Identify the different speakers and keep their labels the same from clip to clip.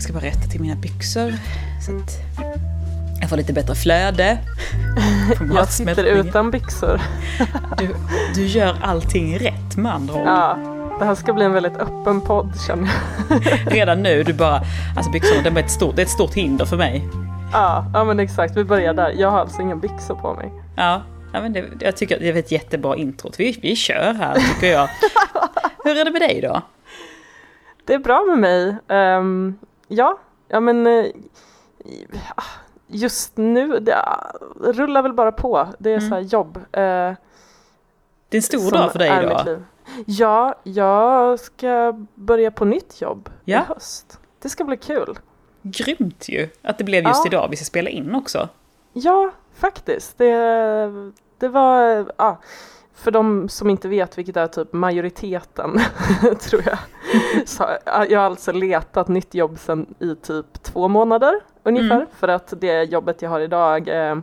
Speaker 1: Jag ska bara rätta till mina byxor. Så att jag får lite bättre flöde.
Speaker 2: Jag sitter utan byxor.
Speaker 1: Du, du gör allting rätt med andra ord.
Speaker 2: Ja, det här ska bli en väldigt öppen podd känner jag.
Speaker 1: Redan nu, du bara, alltså byxorna, det är ett stort, det är ett stort hinder för mig.
Speaker 2: Ja, ja men exakt, vi börjar där. Jag har alltså inga byxor på mig.
Speaker 1: Ja, ja men det, jag tycker att det är ett jättebra intro. Vi, vi kör här tycker jag. Hur är det med dig då?
Speaker 2: Det är bra med mig. Ehm, ja, ja men eh, just nu, det rullar väl bara på. Det är
Speaker 1: Mm.
Speaker 2: så här jobb. eh,
Speaker 1: Det är en stor dag för dig idag.
Speaker 2: Ja, jag ska börja på nytt jobb
Speaker 1: Ja.
Speaker 2: i höst. Det ska bli kul.
Speaker 1: Grymt ju att det blev just
Speaker 2: Ja.
Speaker 1: idag vi ska spela in också.
Speaker 2: Ja, faktiskt. Det, det var, ja, för de som inte vet, vilket är typ majoriteten, tror jag. Så, ja, jag har alltså letat nytt jobb sedan i typ två månader ungefär.
Speaker 1: Mm.
Speaker 2: För att det jobbet jag har idag, eh,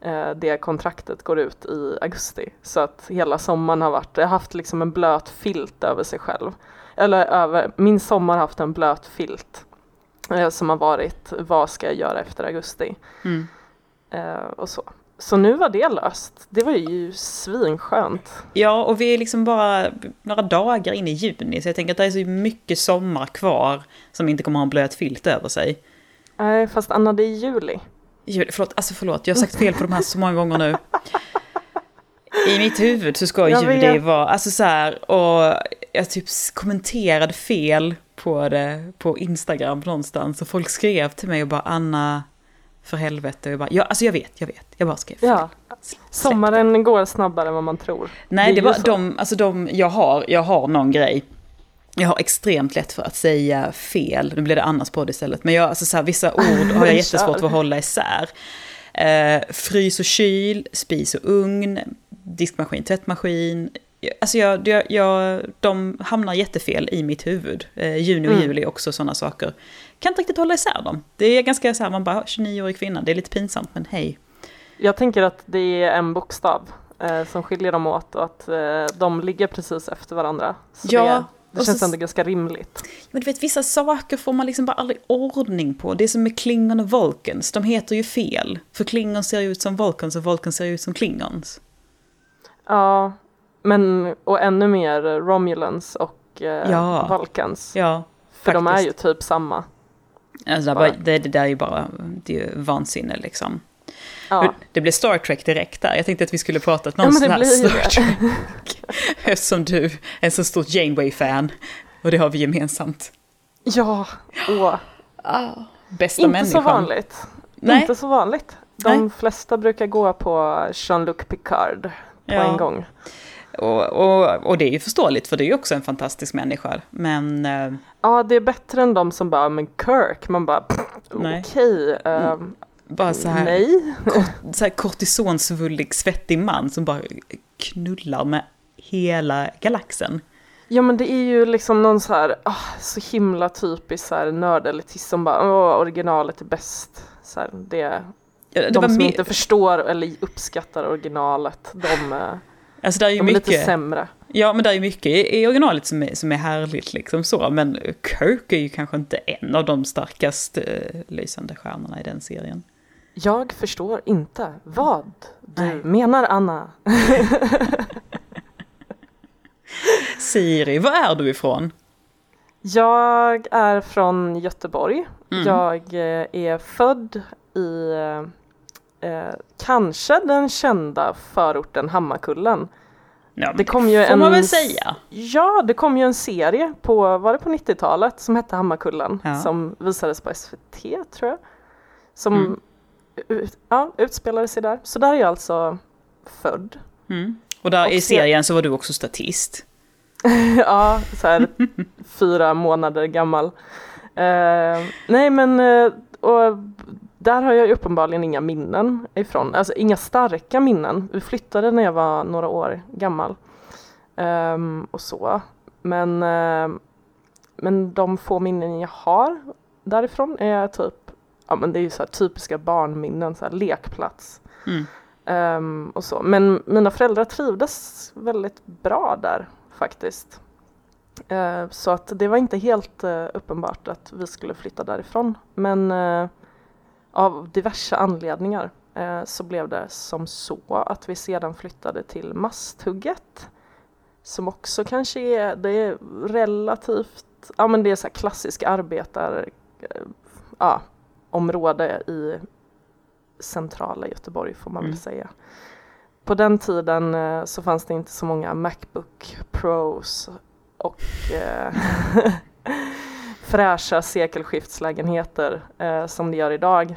Speaker 2: eh, det kontraktet går ut i augusti. Så att hela sommaren har varit, jag har haft liksom en blöt filt över sig själv. Eller över, min sommar har haft en blöt filt. eh, Som har varit, vad ska jag göra efter augusti?
Speaker 1: Mm.
Speaker 2: Eh, och så. Så nu var det löst. Det var ju svinskönt.
Speaker 1: Ja, och vi är liksom bara några dagar in i juni, så jag tänker att det är så mycket sommar kvar som inte kommer ha en blöt filt över sig.
Speaker 2: Nej, fast Anna, det är juli.
Speaker 1: Juli, förlåt, alltså förlåt, jag har sagt fel på de här så många gånger nu. I mitt huvud så ska
Speaker 2: Jag
Speaker 1: juli vara, alltså så här, och jag typ kommenterade fel på det på Instagram någonstans och folk skrev till mig och bara Anna, för helvete, jag bara, ja, alltså jag vet, jag vet, jag bara skrev fel.
Speaker 2: Ja. Sommaren går snabbare än vad man tror.
Speaker 1: Nej,
Speaker 2: Det
Speaker 1: var
Speaker 2: så.
Speaker 1: de, alltså de, jag har, jag har någon grej. Jag har extremt lätt för att säga fel, nu blir det annars på det istället. Men jag, alltså så här, vissa ord har jag jättesvårt för att hålla isär. Eh, frys och kyl, spis och ugn, diskmaskin, tvättmaskin. Alltså jag, jag, jag, de hamnar jättefel i mitt huvud. Eh, juni och
Speaker 2: Mm.
Speaker 1: juli också sådana saker. Kan inte riktigt hålla isär dem. Det är ganska så här, man bara, 29-årig kvinna, det är lite pinsamt men hej.
Speaker 2: Jag tänker att det är en bokstav eh, som skiljer dem åt och att eh, de ligger precis efter varandra. Så
Speaker 1: Ja,
Speaker 2: det, det känns
Speaker 1: så-
Speaker 2: ändå ganska rimligt.
Speaker 1: Men du vet, vissa saker får man liksom bara aldrig ordning på. Det är som med Klingon och Vulcans, de heter ju fel. För Klingon ser ut som Vulcans och Vulcans ser ut som Klingons.
Speaker 2: Ja, men och ännu mer Romulans och eh,
Speaker 1: Ja.
Speaker 2: Vulcans.
Speaker 1: Ja,
Speaker 2: För de är ju
Speaker 1: faktiskt.
Speaker 2: typ samma.
Speaker 1: alltså det,
Speaker 2: Bara.
Speaker 1: det, det där är ju bara, det är ju vansinne liksom.
Speaker 2: Ja.
Speaker 1: Det blev Star Trek direkt där. Jag tänkte att vi skulle prata
Speaker 2: Ja,
Speaker 1: någon
Speaker 2: ju
Speaker 1: Star. Trek. Eftersom du är en så stort Janeway-fan. Och det har vi gemensamt.
Speaker 2: Ja, åh.
Speaker 1: Bästa
Speaker 2: Inte
Speaker 1: människan.
Speaker 2: så vanligt.
Speaker 1: Nej.
Speaker 2: Inte så vanligt. De
Speaker 1: Nej.
Speaker 2: flesta brukar gå på Jean-Luc Picard på
Speaker 1: Ja.
Speaker 2: en gång.
Speaker 1: Och, och, och det är ju förståeligt, för det är ju också en fantastisk människa. Men... eh,
Speaker 2: Ja, det är bättre än de som bara, men Kirk, man bara, okej, ehm,
Speaker 1: Bara så här,
Speaker 2: nej.
Speaker 1: så här kortisonsvullig, svettig man som bara knullar med hela galaxen.
Speaker 2: Ja men det är ju liksom någon så här, ah, så himla typisk så här nördelitist som bara, åh, originalet är bäst. Så här, det,
Speaker 1: Ja, Det
Speaker 2: de som inte förstår eller uppskattar originalet, de, eh,
Speaker 1: alltså det är ju
Speaker 2: de är lite
Speaker 1: mycket,
Speaker 2: sämre.
Speaker 1: ja men det är ju mycket i originalet som är, som är härligt liksom så, men Kirk är ju kanske inte en av de starkast eh, lysande stjärnorna i den serien.
Speaker 2: Jag förstår inte vad du
Speaker 1: Nej.
Speaker 2: menar Anna.
Speaker 1: Siri, var är du ifrån?
Speaker 2: Jag är från Göteborg.
Speaker 1: Mm.
Speaker 2: Jag eh, är född i eh, kanske den kända förorten Hammarkullen.
Speaker 1: Ja,
Speaker 2: Det kom ju
Speaker 1: får
Speaker 2: en...
Speaker 1: man väl säga.
Speaker 2: Ja, det kom ju en serie på, var det på 90-talet, som hette Hammarkullen.
Speaker 1: Ja.
Speaker 2: Som visades på SVT tror jag. Som
Speaker 1: Mm.
Speaker 2: ut, ja, utspelade sig där. Så där är jag alltså född.
Speaker 1: Mm. Och där
Speaker 2: Och
Speaker 1: i
Speaker 2: se-
Speaker 1: serien så var du också statist.
Speaker 2: ja, så här fyra månader gammal. Eh, nej men, eh, och där har jag ju uppenbarligen inga minnen ifrån, alltså inga starka minnen. Vi flyttade när jag var några år gammal. Ehm, och så. Men, eh, men de få minnen jag har därifrån är typ, ja men det är ju så typiska barnminnen, så lekplats.
Speaker 1: Mm.
Speaker 2: Ehm, och så. Men mina föräldrar trivdes väldigt bra där faktiskt. Eh, så att det var inte helt eh, uppenbart att vi skulle flytta därifrån. Men eh, av diverse anledningar så blev det som så att vi sedan flyttade till Masthugget. Som också kanske är, det är relativt, ja men det är så här klassisk arbetar, ja, område i centrala Göteborg får man mm. väl säga. På den tiden så fanns det inte så många Macbook Pros och eh, fräscha sekelskiftslägenheter eh, som det gör idag.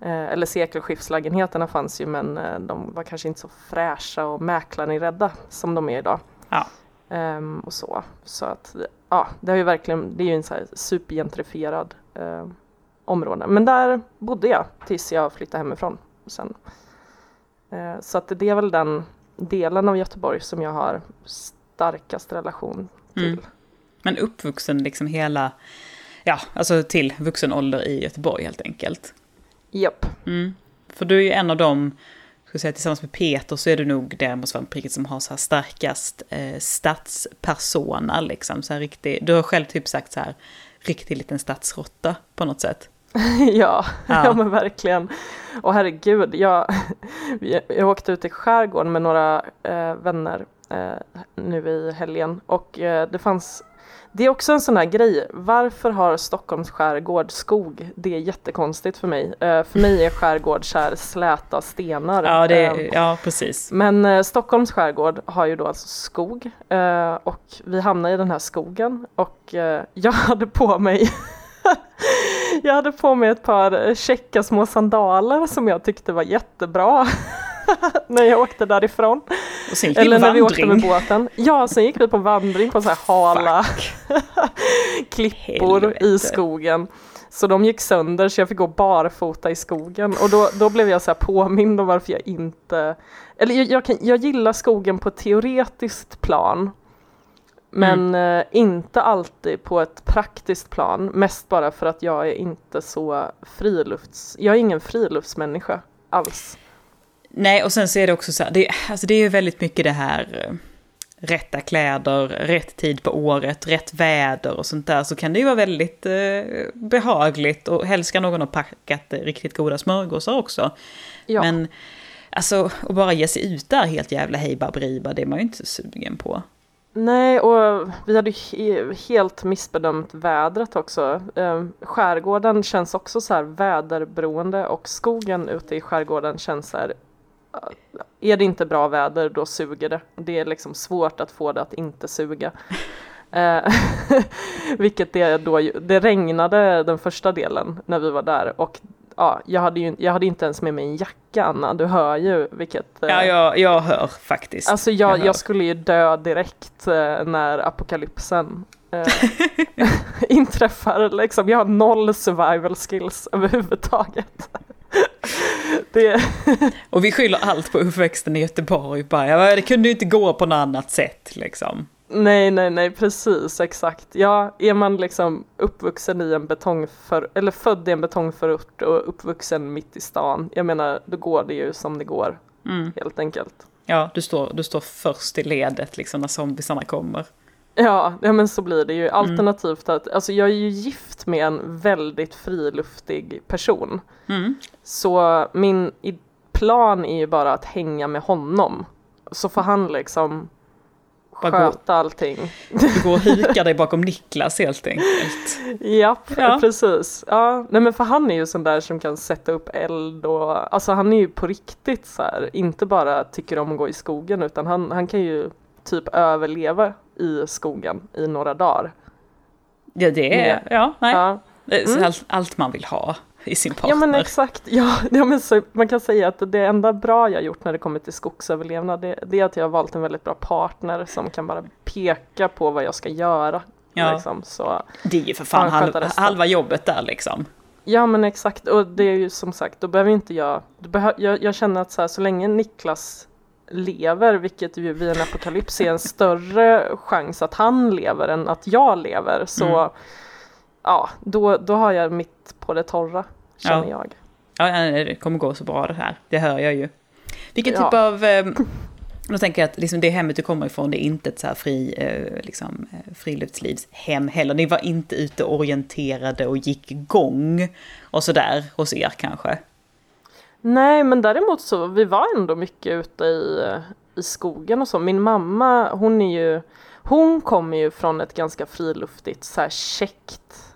Speaker 2: Eh, eller sekelskiftslägenheterna fanns ju men eh, de var kanske inte så fräscha och mäklarinredda som de är idag.
Speaker 1: Ja.
Speaker 2: Ehm, och så. så att ja, det, har ju verkligen, det är ju en så här supergentrifierad eh, område. Men där bodde jag tills jag flyttade hemifrån sen. Eh, så att det är väl den delen av Göteborg som jag har starkast relation till. Mm.
Speaker 1: Men uppvuxen liksom hela, ja, alltså till vuxen ålder i Göteborg helt enkelt.
Speaker 2: Japp.
Speaker 1: Mm. För du är ju en av dem, ska säga, tillsammans med Peter så är du nog det måste vara pricket som har så här starkast eh, stadspersona liksom. Så här riktig, du har själv typ sagt så här, riktig liten stadsrotta på något sätt.
Speaker 2: ja, ja, ja. men verkligen. Och herregud, jag, jag åkte ut i skärgården med några eh, vänner eh, nu i helgen och eh, det fanns det är också en sån här grej, varför har Stockholms skärgård skog? Det är jättekonstigt för mig. Uh, för mig är skärgård här släta stenar.
Speaker 1: Ja, det är, uh, ja precis.
Speaker 2: Men uh, Stockholms skärgård har ju då alltså skog och vi hamnade i den här skogen och jag hade på mig jag hade på mig ett par käcka små sandaler som jag tyckte var jättebra. när jag åkte därifrån.
Speaker 1: Eller när
Speaker 2: vi åkte med båten. Ja, sen gick vi på vandring på så här hala klippor Helvete. i skogen. Så de gick sönder så jag fick gå barfota i skogen och då, då blev jag så här påmind om varför jag inte, eller jag, jag, kan, jag gillar skogen på ett teoretiskt plan men mm. eh, inte alltid på ett praktiskt plan, mest bara för att jag är inte så frilufts, jag är ingen friluftsmänniska alls.
Speaker 1: Nej, och sen så är det också så här, det, alltså det är ju väldigt mycket det här eh, rätta kläder, rätt tid på året, rätt väder och sånt där så kan det ju vara väldigt eh, behagligt och helst ska någon ha packat riktigt goda smörgåsar också. Ja. Men alltså att bara ge sig ut där helt jävla hejbaberiba, det är man ju inte sugen på.
Speaker 2: Nej, och vi hade helt missbedömt vädret också. Ehm, skärgården känns också så här väderberoende och skogen ute i skärgården känns så här är det inte bra väder då suger det. Det är liksom svårt att få det att inte suga. Eh, vilket det då, det regnade den första delen när vi var där och ja, jag hade ju jag hade inte ens med mig en jacka Anna, du hör ju vilket...
Speaker 1: Ja, eh, jag, jag hör faktiskt.
Speaker 2: Alltså jag, jag, jag skulle ju dö direkt eh, när apokalypsen eh, inträffar liksom. Jag har noll survival skills överhuvudtaget.
Speaker 1: Det... Och vi skyller allt på uppväxten i Göteborg. Bara, det kunde ju inte gå på något annat sätt liksom.
Speaker 2: Nej, nej, nej, precis, exakt. Ja, är man liksom uppvuxen i en betongför, eller född i en betongförort och uppvuxen mitt i stan, jag menar, då går det ju som det går, mm. helt enkelt.
Speaker 1: Ja, du står, du står först i ledet liksom när zombisarna kommer.
Speaker 2: Ja, ja men så blir det ju. Mm. Alternativt att, alltså jag är ju gift med en väldigt friluftig person.
Speaker 1: Mm.
Speaker 2: Så min plan är ju bara att hänga med honom. Så får han liksom bara sköta gå, allting.
Speaker 1: Du går och hukar dig bakom Niklas helt enkelt.
Speaker 2: Japp, ja. precis. Ja, nej men för han är ju sån där som kan sätta upp eld och alltså han är ju på riktigt så här, inte bara tycker om att gå i skogen utan han, han kan ju typ överleva i skogen i några dagar.
Speaker 1: Ja, det är, ja, nej. Ja. Mm. allt, allt man vill ha i sin partner.
Speaker 2: Ja men exakt, ja, ja men så, man kan säga att det enda bra jag gjort när det kommer till skogsöverlevnad det, det, är att jag har valt en väldigt bra partner som kan bara peka på vad jag ska göra.
Speaker 1: Ja. Liksom, så det är ju för fan halva, halva jobbet där liksom.
Speaker 2: Ja men exakt och det är ju som sagt då behöver inte jag, behöver, jag, jag känner att så, här, så länge Niklas lever, vilket ju vid en apokalyps är en större chans att han lever än att jag lever, så mm. ja, då, då har jag mitt på det torra, känner ja. jag.
Speaker 1: Ja, det kommer gå så bra det här, det hör jag ju. Vilken ja. typ av, eh, Då tänker jag att liksom det hemmet du kommer ifrån, det är inte ett så här fri, eh, liksom, eh, friluftslivshem heller. Ni var inte ute orienterade och gick igång och sådär hos er kanske?
Speaker 2: Nej, men däremot så, vi var ändå mycket ute i, i skogen och så. Min mamma, hon är ju, hon kommer ju från ett ganska friluftigt, så här käckt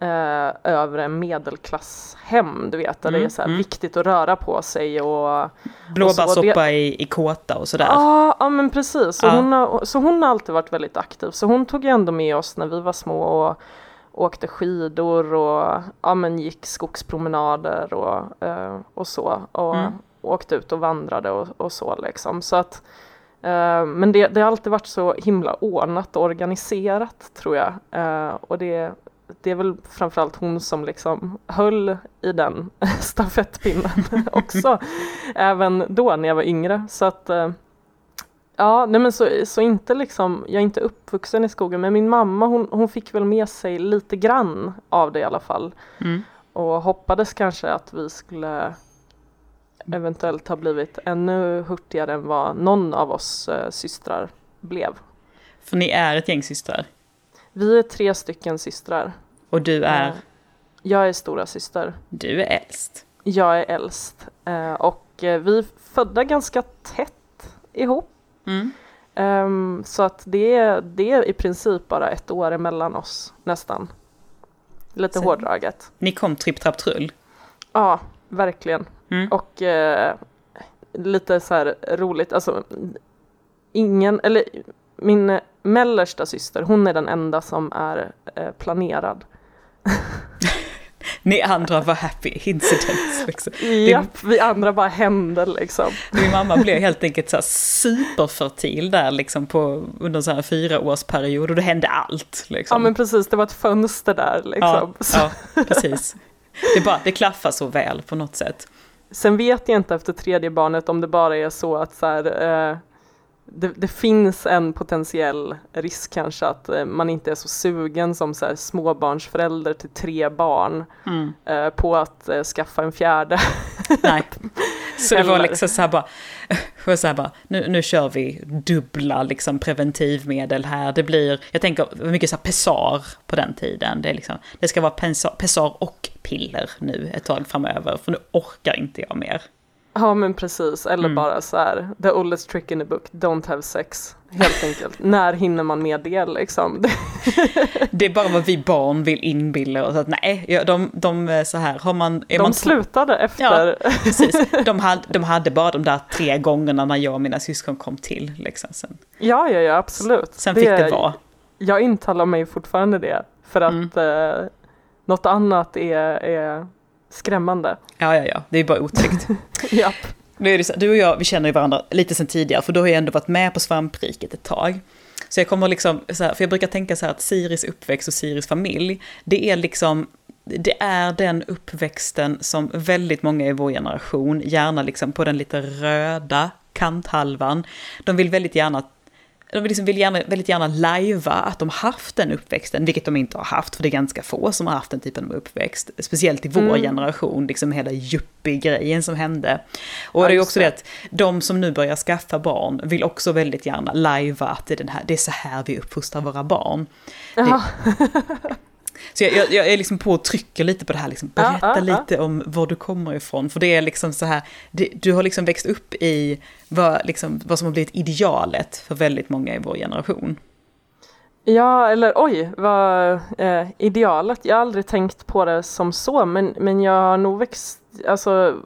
Speaker 2: eh, övre medelklasshem, du vet, där
Speaker 1: Mm,
Speaker 2: det är så här
Speaker 1: mm.
Speaker 2: viktigt att röra på sig och
Speaker 1: Blåbärssoppa i, i kåta och sådär?
Speaker 2: Ja, ja men precis. Så,
Speaker 1: Ja.
Speaker 2: hon har, så hon har alltid varit väldigt aktiv. Så hon tog ju ändå med oss när vi var små och åkte skidor och ja, men gick skogspromenader och, eh, och så. Och
Speaker 1: Mm.
Speaker 2: åkte ut och vandrade och, och så liksom. Så att, eh, men det, det har alltid varit så himla ordnat och organiserat tror jag. Eh, och det, det är väl framförallt hon som liksom höll i den stafettpinnen också. Även då när jag var yngre. Så att eh, Ja, nej men så, så inte liksom, jag är inte uppvuxen i skogen men min mamma hon, hon fick väl med sig lite grann av det i alla fall.
Speaker 1: Mm.
Speaker 2: Och hoppades kanske att vi skulle eventuellt ha blivit ännu hurtigare än vad någon av oss eh, systrar blev.
Speaker 1: För ni är ett gäng systrar?
Speaker 2: Vi är tre stycken systrar.
Speaker 1: Och du är?
Speaker 2: Eh, Jag är stora syster.
Speaker 1: Du är äldst.
Speaker 2: Jag är äldst. Eh, och eh, vi är födda ganska tätt ihop.
Speaker 1: Mm.
Speaker 2: Ehm, så att det är, det är i princip bara ett år emellan oss, nästan. Lite
Speaker 1: Så-
Speaker 2: hårdraget.
Speaker 1: Ni kom tripp, trapp, trull?
Speaker 2: Ja, verkligen.
Speaker 1: Mm.
Speaker 2: Och eh, lite så här roligt, alltså ingen, eller min mellersta syster, hon är den enda som är eh, planerad.
Speaker 1: Ni andra var happy incidents liksom.
Speaker 2: Japp, vi andra bara hände liksom.
Speaker 1: Min mamma blev helt enkelt så här superfertil där liksom på, under så här fyra års period och det hände allt. Liksom.
Speaker 2: Ja men precis, det var ett fönster där
Speaker 1: ja,
Speaker 2: liksom. Så-
Speaker 1: ja, precis. Det, bara, det klaffar så väl på något sätt.
Speaker 2: Sen vet jag inte efter tredje barnet om det bara är så att så här, eh, det, det finns en potentiell risk kanske att eh, man inte är så sugen som så här, småbarnsförälder till tre barn
Speaker 1: Mm.
Speaker 2: eh, på att eh, skaffa en fjärde.
Speaker 1: Nej. Så det var liksom så här bara, så här bara nu, nu kör vi dubbla liksom preventivmedel här. Det blir, jag tänker mycket så här Pessar på den tiden. Det, är liksom, det ska vara Pessar och piller nu ett tag framöver, för nu orkar inte jag mer.
Speaker 2: Ja men precis, eller
Speaker 1: Mm.
Speaker 2: bara så här, the oldest trick in the book, don't have sex. Helt enkelt. När hinner man med det liksom? Det,
Speaker 1: Det är bara vad vi barn vill inbilla oss att nej, ja, de, de är så här, har man... Är
Speaker 2: de
Speaker 1: man
Speaker 2: slutade efter.
Speaker 1: Precis, de hade, de hade bara de där tre gångerna när jag och mina syskon kom till. Liksom. Sen,
Speaker 2: Ja, ja, ja, absolut.
Speaker 1: sen fick det vara.
Speaker 2: Jag intalar mig fortfarande det, för att
Speaker 1: Mm.
Speaker 2: eh, något annat är, är skrämmande.
Speaker 1: Ja, ja, ja, det är bara otryggt.
Speaker 2: Japp.
Speaker 1: Nu är det så, du och jag, vi känner ju varandra lite sen tidigare, för då har jag ändå varit med på svampriket ett tag. Så jag kommer liksom, så här, för jag brukar tänka så här att Siris uppväxt och Siris familj, det är liksom, det är den uppväxten som väldigt många i vår generation, gärna liksom på den lite röda kanthalvan, de vill väldigt gärna de vill, liksom, vill gärna, väldigt gärna lajva att de haft den uppväxten, vilket de inte har haft, för det är ganska få som har haft den typen av uppväxt. Speciellt i vår
Speaker 2: Mm.
Speaker 1: generation, liksom hela yuppie-grejen som hände. Och
Speaker 2: Ja,
Speaker 1: det är också
Speaker 2: det.
Speaker 1: det att de som nu börjar skaffa barn vill också väldigt gärna lajva att det är, den här, det är så här vi uppfostrar våra barn.
Speaker 2: Jaha.
Speaker 1: Så jag, jag, jag är liksom på och trycker lite på det här, liksom,
Speaker 2: Ja,
Speaker 1: berätta
Speaker 2: ja, ja.
Speaker 1: lite om var du kommer ifrån. För det är liksom så här, det, du har liksom växt upp i vad, liksom, vad som har blivit idealet för väldigt många i vår generation.
Speaker 2: Ja, eller oj, vad eh, idealet. Jag har aldrig tänkt på det som så, men, men jag har nog växt, alltså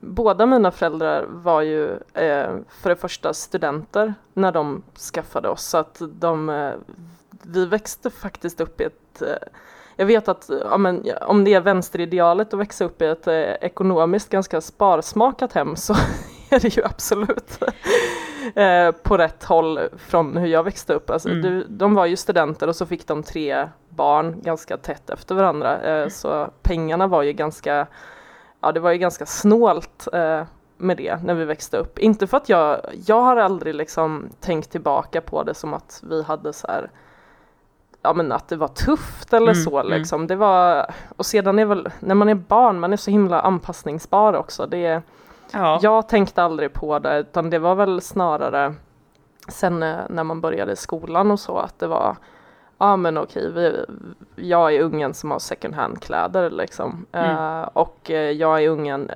Speaker 2: båda mina föräldrar var ju eh, för det första studenter när de skaffade oss, så att de, eh, vi växte faktiskt upp i ett eh, jag vet att ja, men, om det är vänsteridealet att växa upp i ett eh, ekonomiskt ganska sparsmakat hem så är det ju absolut eh, på rätt håll från hur jag växte upp. Alltså,
Speaker 1: Mm.
Speaker 2: du, de var ju studenter och så fick de tre barn ganska tätt efter varandra. Eh, så pengarna var ju ganska, ja det var ju ganska snålt eh, med det när vi växte upp. Inte för att jag, jag har aldrig liksom tänkt tillbaka på det som att vi hade så här ja men att det var tufft eller
Speaker 1: Mm,
Speaker 2: så
Speaker 1: mm.
Speaker 2: liksom. Det var, och sedan är väl, när man är barn, man är så himla anpassningsbar också. Det ja. jag tänkte aldrig på det utan det var väl snarare sen eh, när man började skolan och så att det var ja men okej, vi, jag är ungen som har second hand kläder liksom. Mm. Uh, och uh, jag är ungen,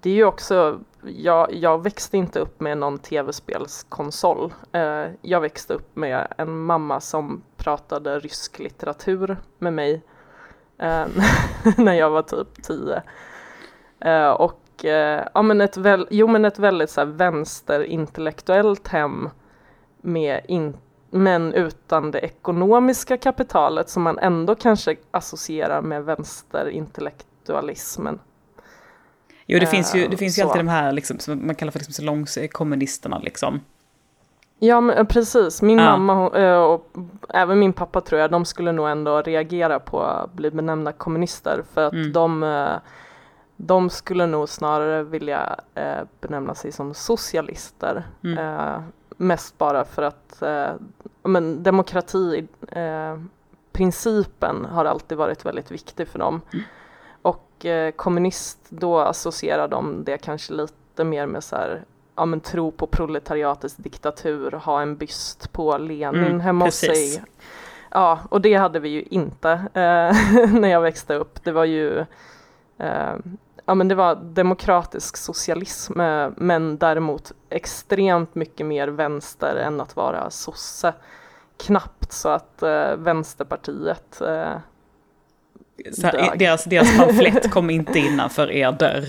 Speaker 2: det är ju också, jag, jag växte inte upp med någon tv-spelskonsol. Uh, jag växte upp med en mamma som pratade rysk litteratur med mig när jag var typ tio. och ja men ett, väl, jo, men ett väldigt så här, vänsterintellektuellt hem med inte men utan det ekonomiska kapitalet som man ändå kanske associerar med vänsterintellektualismen.
Speaker 1: Jo, det finns ju, det finns ju alltid de här, liksom, som man kallar för liksom, salongskommunisterna. Liksom.
Speaker 2: Ja, men eh, precis. Min ja. mamma och, eh, och även min pappa tror jag, de skulle nog ändå reagera på att bli benämnda kommunister för att mm. de, eh, de skulle nog snarare vilja benämna sig som socialister. Mm. Mest bara för att men demokratiprincipen eh, har alltid varit väldigt viktig för dem. Mm. Och eh, kommunist, då associerar de det kanske lite mer med så här, ja men tro på proletariatets diktatur, ha en byst på Lenin mm, hemma hos sig. Ja, och det hade vi ju inte eh, när jag växte upp. Det var ju eh, ja, men det var demokratisk socialism eh, men däremot extremt mycket mer vänster än att vara sosse. Knappt så att äh, Vänsterpartiet äh,
Speaker 1: så här, deras, deras pamflett kom inte innanför er dörr.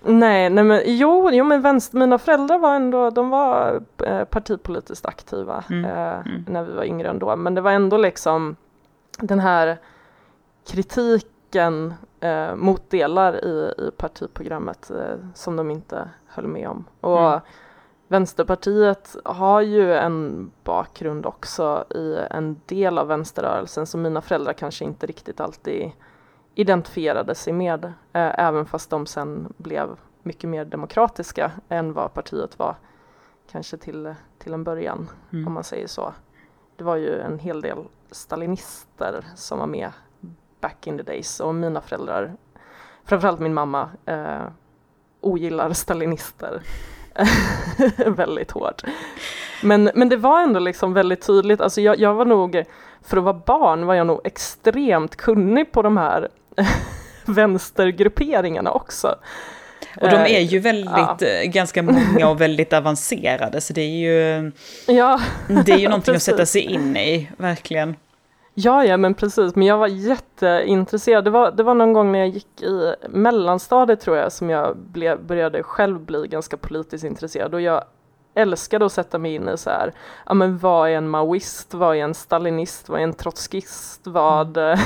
Speaker 2: Nej, nej men jo, jo men vänster, mina föräldrar var ändå, de var eh, partipolitiskt aktiva mm. Eh, mm. när vi var yngre ändå, men det var ändå liksom den här kritiken eh, mot delar i, i partiprogrammet eh, som de inte höll med om. Och mm. Vänsterpartiet har ju en bakgrund också i en del av vänsterrörelsen som mina föräldrar kanske inte riktigt alltid identifierade sig med, eh, även fast de sen blev mycket mer demokratiska än vad partiet var kanske till, till en början, mm. om man säger så. Det var ju en hel del stalinister som var med back in the days och mina föräldrar, framförallt min mamma, eh, ogillar stalinister väldigt hårt. Men, men det var ändå liksom väldigt tydligt, alltså jag, jag var nog, för att vara barn var jag nog extremt kunnig på de här vänstergrupperingarna också.
Speaker 1: Och de är ju eh, väldigt, ja. Eh, ganska många och väldigt avancerade, så det är ju, ja, det är ju någonting att sätta sig in i, verkligen.
Speaker 2: Ja, ja men precis, men jag var jätteintresserad. Det var, det var någon gång när jag gick i mellanstadiet tror jag som jag blev, började själv bli ganska politiskt intresserad och jag älskade att sätta mig in i så här, ja men vad är en maoist, vad är en stalinist, vad är en trotskist, vad, mm.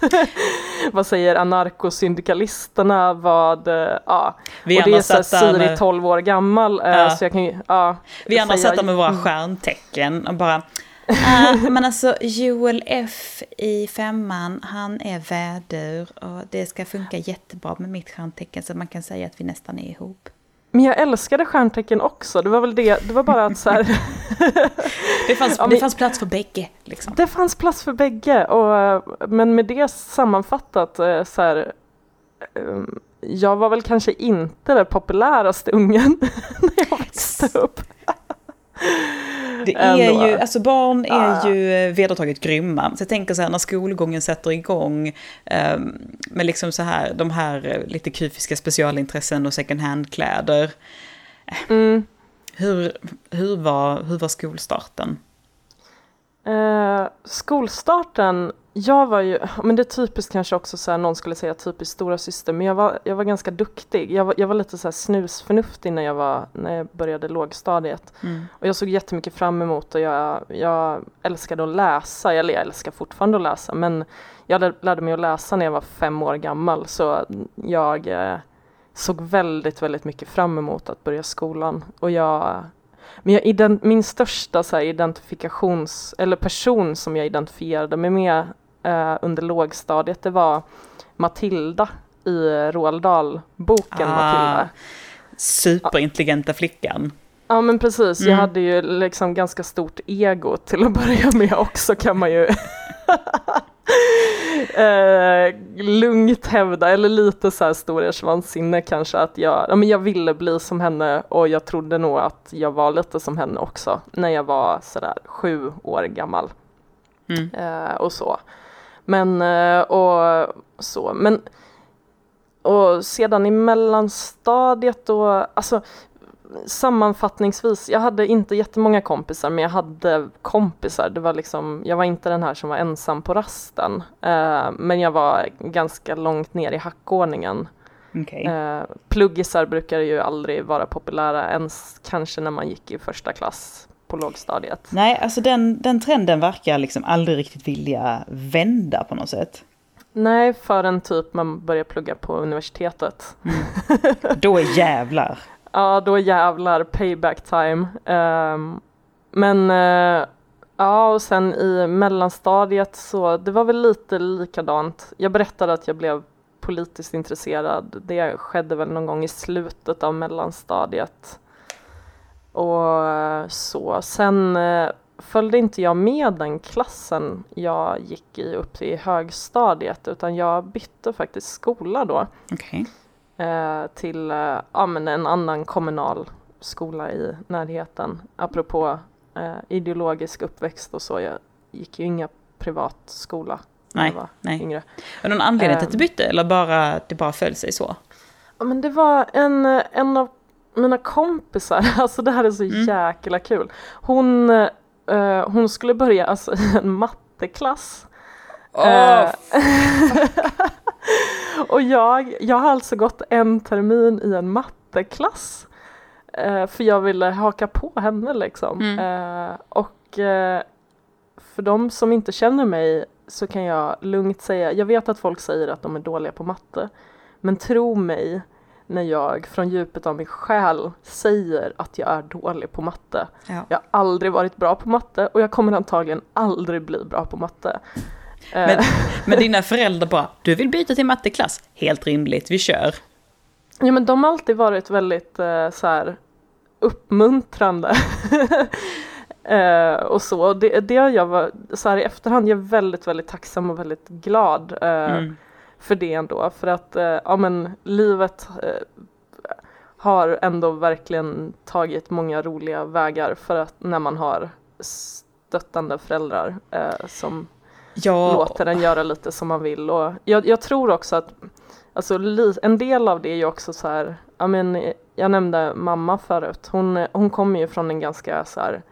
Speaker 2: vad säger anarkosyndikalisterna, vad, ja. Vi och det är så Siri med... 12 år gammal, eh, ja. så jag kan ja.
Speaker 1: Vi andra satt där med våra stjärntecken och bara, Uh, men alltså Joel F i femman, han är vädur och det ska funka jättebra med mitt stjärntecken så man kan säga att vi nästan är ihop.
Speaker 2: Men jag älskade stjärntecken också, det var väl det, det var bara att så här...
Speaker 1: det, fanns, ja, det fanns plats för bägge. Liksom.
Speaker 2: Det fanns plats för bägge, och, men med det sammanfattat eh, så här, ehm, jag var väl kanske inte den populäraste ungen när jag växte upp.
Speaker 1: Det är ju, alltså barn är ah. ju vedertaget grymma. Så jag tänker så här när skolgången sätter igång um, med liksom så här, de här lite kufiska specialintressen och second hand-kläder. Mm. Hur, hur, var, hur var skolstarten?
Speaker 2: Uh, skolstarten jag var ju, men det är typiskt kanske också så här, någon skulle säga typiskt stora syster, men jag var, jag var ganska duktig. Jag var, jag var lite så här snusförnuftig när jag, var, när jag började lågstadiet. Mm. Och jag såg jättemycket fram emot och jag, jag älskade att läsa, eller jag älskar fortfarande att läsa, men jag lärde mig att läsa när jag var fem år gammal, så jag eh, såg väldigt, väldigt mycket fram emot att börja skolan. Och jag men jag min största så här, identifikations, eller person som jag identifierade mig med eh, under lågstadiet, det var Matilda i Roald Dahl-boken ah, Matilda.
Speaker 1: Superintelligenta flickan.
Speaker 2: Ja men precis, mm. jag hade ju liksom ganska stort ego till att börja med också kan man ju eh, lugnt hävda, eller lite så här storhetsvansinne kanske, att jag, ja, men jag ville bli som henne och jag trodde nog att jag var lite som henne också när jag var sådär sju år gammal.
Speaker 1: Mm.
Speaker 2: Eh, och så. Men, eh, och så, men och sedan i mellanstadiet då, alltså sammanfattningsvis, jag hade inte jättemånga kompisar men jag hade kompisar. Det var liksom, jag var inte den här som var ensam på rasten. Eh, men jag var ganska långt ner i hackordningen.
Speaker 1: Okay.
Speaker 2: Eh, pluggisar brukar ju aldrig vara populära ens kanske när man gick i första klass på lågstadiet.
Speaker 1: Nej, alltså den, den trenden verkar liksom aldrig riktigt vilja vända på något sätt.
Speaker 2: Nej, förrän typ man börjar plugga på universitetet.
Speaker 1: Mm. Då är jävlar.
Speaker 2: Ja, då jävlar payback time. Um, men uh, ja, och sen i mellanstadiet så det var väl lite likadant. Jag berättade att jag blev politiskt intresserad. Det skedde väl någon gång i slutet av mellanstadiet. Och så. Sen uh, följde inte jag med den klassen jag gick i upp till högstadiet utan jag bytte faktiskt skola då.
Speaker 1: Okay.
Speaker 2: Eh, till eh, ja, men en annan kommunal skola i närheten. Apropå eh, ideologisk uppväxt och så. Jag gick ju inga privatskola när
Speaker 1: nej,
Speaker 2: jag var
Speaker 1: nej.
Speaker 2: yngre.
Speaker 1: Var någon anledning till att du bytte eller bara det bara föll sig så?
Speaker 2: Ja, men det var en, en av mina kompisar, alltså det här är så mm. jäkla kul. Hon, eh, hon skulle börja alltså, i en matteklass.
Speaker 1: Oh,
Speaker 2: och jag, jag har alltså gått en termin i en matteklass. Eh, för jag ville haka på henne liksom.
Speaker 1: Mm.
Speaker 2: Eh, och eh, för de som inte känner mig så kan jag lugnt säga, jag vet att folk säger att de är dåliga på matte. Men tro mig när jag från djupet av min själ säger att jag är dålig på matte.
Speaker 1: Ja.
Speaker 2: Jag har aldrig varit bra på matte och jag kommer antagligen aldrig bli bra på matte.
Speaker 1: Men,
Speaker 2: Eh,
Speaker 1: men dina föräldrar bara, du vill byta till matteklass? Helt rimligt, vi kör.
Speaker 2: Ja men de har alltid varit väldigt eh, så här uppmuntrande. eh, och så, det, det har jag var, så här i efterhand, jag är väldigt väldigt tacksam och väldigt glad eh,
Speaker 1: Mm.
Speaker 2: För det ändå. För att eh, ja men livet eh, har ändå verkligen tagit många roliga vägar för att när man har stöttande föräldrar eh, som
Speaker 1: Ja,
Speaker 2: låter den göra lite som man vill. Och jag, jag tror också att alltså, en del av det är ju också så här, ja, men, jag nämnde mamma förut, hon, hon kommer ju från en ganska så här,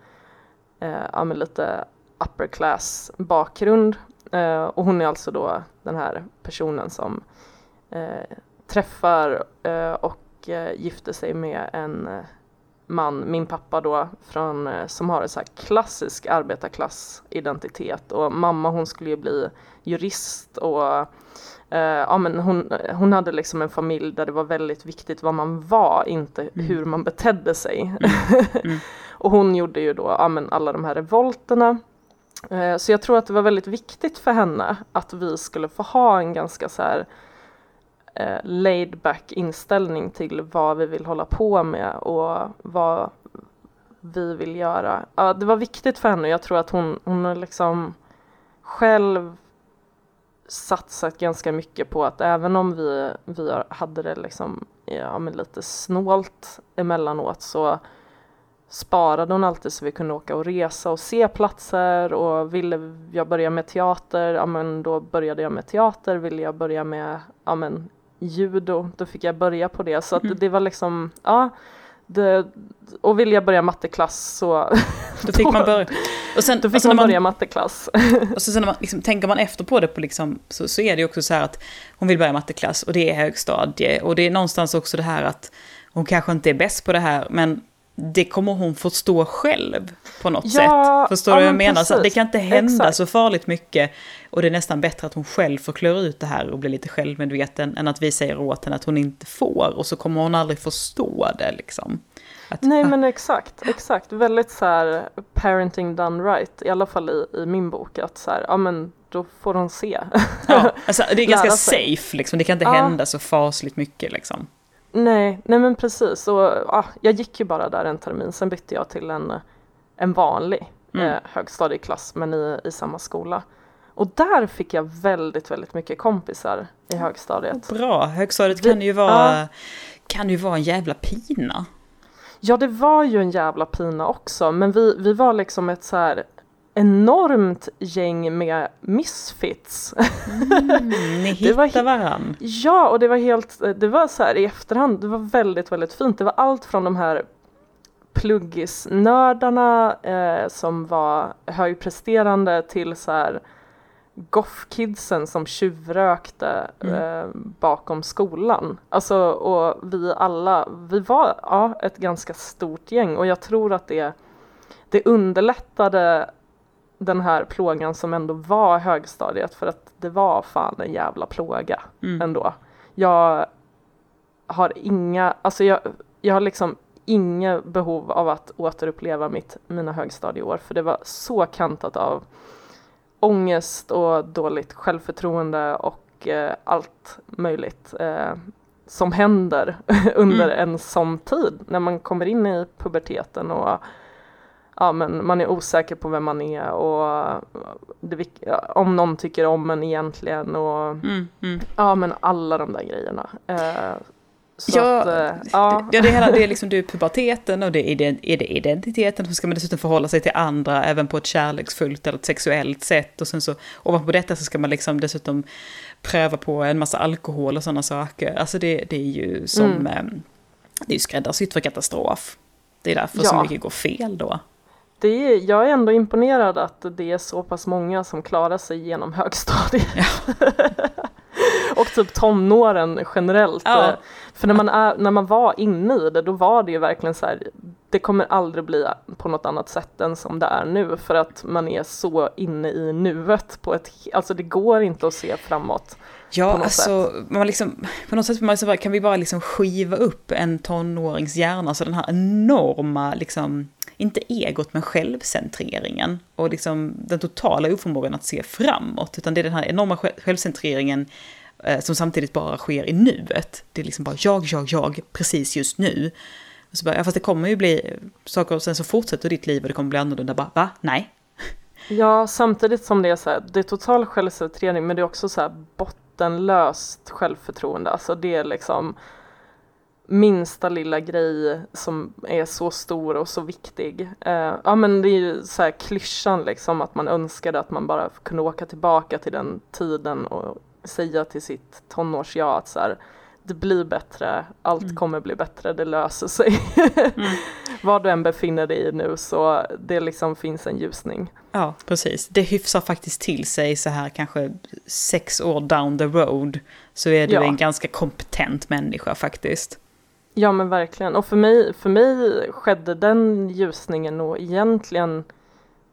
Speaker 2: eh, lite upper class bakgrund och hon är alltså då den här personen som eh, träffar eh, och eh, gifter sig med en eh, man, min pappa då, från, eh, som har en så klassisk arbetarklassidentitet och mamma hon skulle ju bli jurist och eh, ja, men hon, hon hade liksom en familj där det var väldigt viktigt vad man var, inte
Speaker 1: Mm.
Speaker 2: hur man betedde sig.
Speaker 1: Mm.
Speaker 2: och hon gjorde ju då ja, men alla de här revolterna. Eh, så jag tror att det var väldigt viktigt för henne att vi skulle få ha en ganska så här eh, laid back inställning till vad vi vill hålla på med och vad vi vill göra. Ja, det var viktigt för henne. Jag tror att hon, hon har liksom själv satsat ganska mycket på att även om vi, vi hade det liksom, ja, men lite snålt emellanåt så sparade hon alltid så vi kunde åka och resa och se platser och ville jag börja med teater, ja men då började jag med teater, ville jag börja med ja, men, judo, då fick jag börja på det. Så att
Speaker 1: Mm.
Speaker 2: det var liksom, ja, det, och ville jag börja matteklass så
Speaker 1: Då fick man börja. Och sen,
Speaker 2: då fick
Speaker 1: alltså
Speaker 2: man
Speaker 1: man
Speaker 2: börja matteklass.
Speaker 1: Och så sen när man, liksom, tänker man efter på det på liksom, så, så är det ju också så här att hon vill börja matteklass och det är högstadie. Och det är någonstans också det här att hon kanske inte är bäst på det här, men det kommer hon förstå själv på något
Speaker 2: Ja,
Speaker 1: sätt. Förstår
Speaker 2: ja,
Speaker 1: du vad jag
Speaker 2: men
Speaker 1: menar? Så det kan inte hända
Speaker 2: Exakt.
Speaker 1: så farligt mycket. Och det är nästan bättre att hon själv får klura ut det här och bli lite självmedveten än att vi säger åt henne att hon inte får. Och så kommer hon aldrig förstå det liksom. Att,
Speaker 2: Nej men exakt, exakt. Väldigt så här parenting done right, i alla fall i, i min bok. Att så här, ja men då får hon se.
Speaker 1: ja, alltså, det är ganska safe liksom. Det kan inte
Speaker 2: Ja.
Speaker 1: hända så fasligt mycket liksom.
Speaker 2: Nej, nej men precis. Och, ja, jag gick ju bara där en termin, sen bytte jag till en, en vanlig
Speaker 1: Mm.
Speaker 2: eh, högstadieklass men i, i samma skola. Och där fick jag väldigt, väldigt mycket kompisar i högstadiet.
Speaker 1: Bra, högstadiet kan ju vara, ja. kan ju vara en jävla pina.
Speaker 2: Ja, det var ju en jävla pina också, men vi, vi var liksom ett så här enormt gäng med misfits.
Speaker 1: Mm, ni hittade varann.
Speaker 2: Ja, och det var helt, det var så här i efterhand, det var väldigt, väldigt fint. Det var allt från de här pluggisnördarna eh, som var högpresterande till så här goffkidsen som tjuvrökte mm. eh, bakom skolan. Alltså, och vi alla, vi var ja, ett ganska stort gäng och jag tror att det, det underlättade den här plågan som ändå var högstadiet för att det var fan en jävla plåga mm. ändå. Jag har inga, alltså jag, jag har liksom inget behov av att återuppleva mitt, mina högstadieår för det var så kantat av ångest och dåligt självförtroende och eh, allt möjligt eh, som händer under mm. en sån tid när man kommer in i puberteten och ja, men man är osäker på vem man är och det, om någon tycker om en egentligen och mm, mm. ja men alla de där grejerna. Eh,
Speaker 1: ja, att, äh, ja. Det, det, hela, det är liksom det är puberteten och det är, är det identiteten, så ska man dessutom förhålla sig till andra även på ett kärleksfullt eller ett sexuellt sätt och sen så ovanpå detta så ska man liksom dessutom pröva på en massa alkohol och sådana saker. Alltså det, det är ju som, mm. Ehm, det är ju skräddarsytt för katastrof. Det är därför ja. så mycket går fel då.
Speaker 2: Det är, jag är ändå imponerad att det är så pass många som klarar sig genom högstadiet. Ja. och typ tonåren generellt. Ja. För när man, är, när man var inne i det, då var det ju verkligen så här, det kommer aldrig bli på något annat sätt än som det är nu, för att man är så inne i nuet på ett, alltså det går inte att se framåt.
Speaker 1: Ja, på alltså, man liksom, på något sätt man kan vi bara liksom skiva upp en tonårings hjärna, så den här enorma, liksom, inte egot, men självcentreringen och liksom den totala oförmågan att se framåt, utan det är den här enorma självcentreringen eh, som samtidigt bara sker i nuet. Det är liksom bara jag, jag, jag, precis just nu. Och så bara, ja, fast det kommer ju bli eh, saker och sen så fortsätter ditt liv och det kommer bli annorlunda. Bara, va? Nej.
Speaker 2: Ja, samtidigt som det är så här, det är total självcentrering men det är också så här bottenlöst självförtroende. Alltså det är liksom minsta lilla grej som är så stor och så viktig. Uh, ja men det är ju så här klyschan liksom att man önskade att man bara kunde åka tillbaka till den tiden och säga till sitt tonårs-jag att så här, det blir bättre, allt mm. kommer bli bättre, det löser sig. mm. Var du än befinner dig i nu så det liksom finns en ljusning.
Speaker 1: Ja, precis. Det hyfsar faktiskt till sig så här kanske sex år down the road så är du ja. en ganska kompetent människa faktiskt.
Speaker 2: Ja men verkligen, och för mig, för mig skedde den ljusningen nog egentligen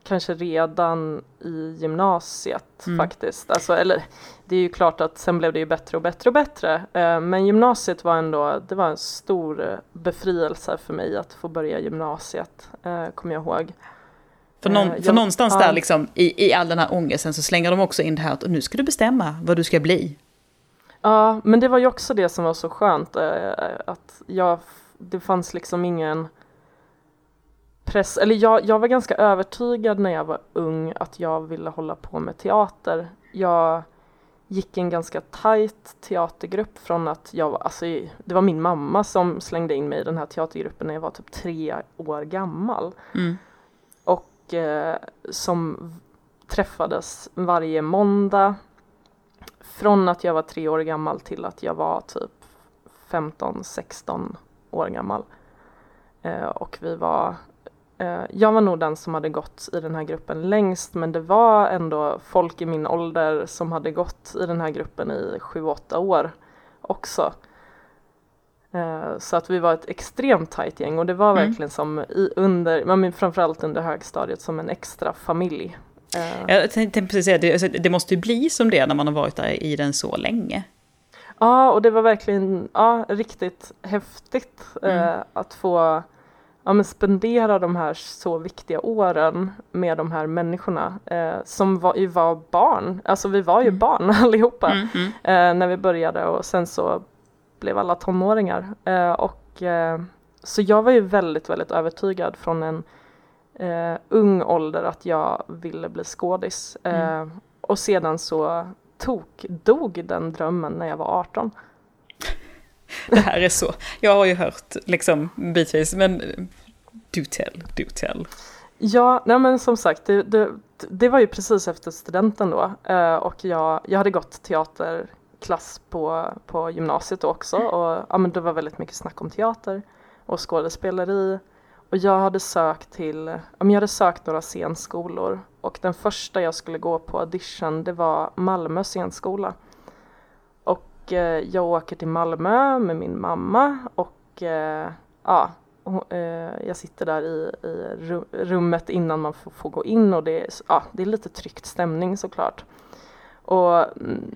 Speaker 2: kanske redan i gymnasiet mm. faktiskt. Alltså, eller det är ju klart att sen blev det ju bättre och bättre och bättre. Eh, men gymnasiet var ändå, det var en stor eh, befrielse för mig att få börja gymnasiet, eh, kommer jag ihåg.
Speaker 1: För, någon, för jag, någonstans ja. där liksom, i, i all den här ångesten så slänger de också in det här att nu ska du bestämma vad du ska bli.
Speaker 2: Ja, men det var ju också det som var så skönt, att jag, det fanns liksom ingen press, eller jag, jag var ganska övertygad när jag var ung att jag ville hålla på med teater. Jag gick en ganska tajt teatergrupp från att jag var, alltså det var min mamma som slängde in mig i den här teatergruppen när jag var typ tre år gammal. Mm. Och eh, som träffades varje måndag från att jag var tre år gammal till att jag var typ 15-16 år gammal. Eh, och vi var Eh, jag var nog den som hade gått i den här gruppen längst men det var ändå folk i min ålder som hade gått i den här gruppen i 7-8 år också. Eh, så att vi var ett extremt tajt gäng och det var mm. verkligen som i, under, men framförallt under högstadiet som en extra familj.
Speaker 1: Eh, jag tänkte precis säga, det, alltså, det måste ju bli som det när man har varit där i den så länge.
Speaker 2: Ja, och det var verkligen ja, riktigt häftigt mm. att få ja, spendera de här så viktiga åren med de här människorna eh, som var, ju var barn, alltså vi var ju mm. barn allihopa mm, mm. Eh, när vi började och sen så blev alla tonåringar eh, och eh, så jag var ju väldigt, väldigt övertygad från en eh, ung ålder att jag ville bli skådis. Mm. Eh, och sedan så tok dog den drömmen när jag var 18.
Speaker 1: Det här är så, jag har ju hört liksom bitvis, men do tell, do tell.
Speaker 2: Ja, nej men som sagt, det, det, det var ju precis efter studenten då eh, och jag, jag hade gått teaterklass på, på gymnasiet också och ja, men det var väldigt mycket snack om teater och skådespeleri och jag hade sökt till, jag hade sökt några scenskolor och den första jag skulle gå på audition det var Malmö scenskola. Och eh, jag åker till Malmö med min mamma och eh, ja, eh, jag sitter där i, i rummet innan man får, får, gå in och det är, ja, det är lite tryckt stämning såklart. Och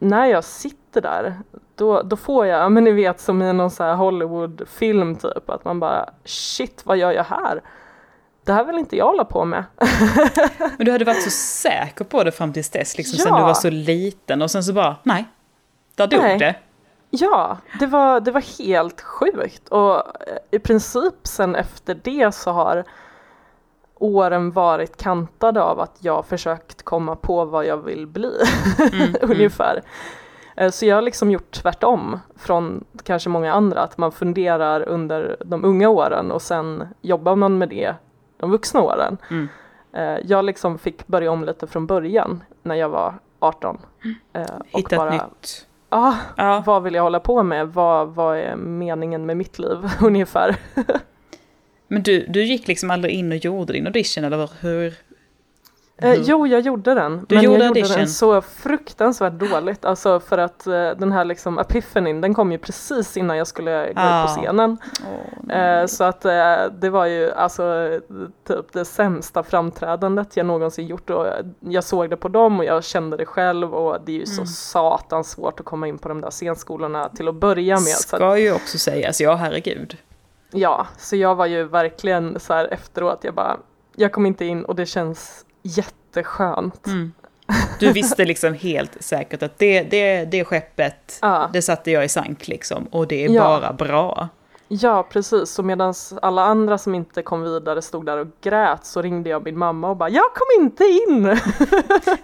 Speaker 2: när jag sitter där, då, då får jag, ja men ni vet som i någon så här Hollywoodfilm typ, att man bara shit vad gör jag här? Det här vill inte jag hålla på med.
Speaker 1: men du hade varit så säker på det fram tills dess, liksom ja. sen du var så liten och sen så bara, nej, där dog nej. det.
Speaker 2: Ja, det var, det var helt sjukt och eh, i princip sen efter det så har åren varit kantade av att jag försökt komma på vad jag vill bli, mm, mm. ungefär. Mm. Så jag har liksom gjort tvärtom från kanske många andra, att man funderar under de unga åren och sen jobbar man med det de vuxna åren. Mm. Eh, jag liksom fick börja om lite från början när jag var 18.
Speaker 1: Mm. Hitta ett nytt
Speaker 2: ah, ja, vad vill jag hålla på med? Vad, vad är meningen med mitt liv ungefär?
Speaker 1: Men du, du gick liksom aldrig in och gjorde din audition eller hur?
Speaker 2: Eh, jo, jag gjorde den.
Speaker 1: Du
Speaker 2: men
Speaker 1: gjorde
Speaker 2: jag
Speaker 1: audition.
Speaker 2: gjorde den så fruktansvärt dåligt. Alltså för att eh, den här liksom epifanin, den kom ju precis innan jag skulle gå ah. ut på scenen. Oh, eh, så att eh, det var ju alltså typ det sämsta framträdandet jag någonsin gjort. Och jag såg det på dem och jag kände det själv och det är ju mm. så satans svårt att komma in på de där scenskolorna till att börja med.
Speaker 1: Ska att, ju också sägas, ja herregud.
Speaker 2: Ja, så jag var ju verkligen så här efteråt, jag bara, jag kom inte in och det känns jätteskönt. Mm.
Speaker 1: Du visste liksom helt säkert att det, det, det skeppet, ja. det satte jag i sank liksom och det är ja. bara bra.
Speaker 2: Ja, precis. Så medan alla andra som inte kom vidare stod där och grät så ringde jag min mamma och bara “Jag kom inte in!”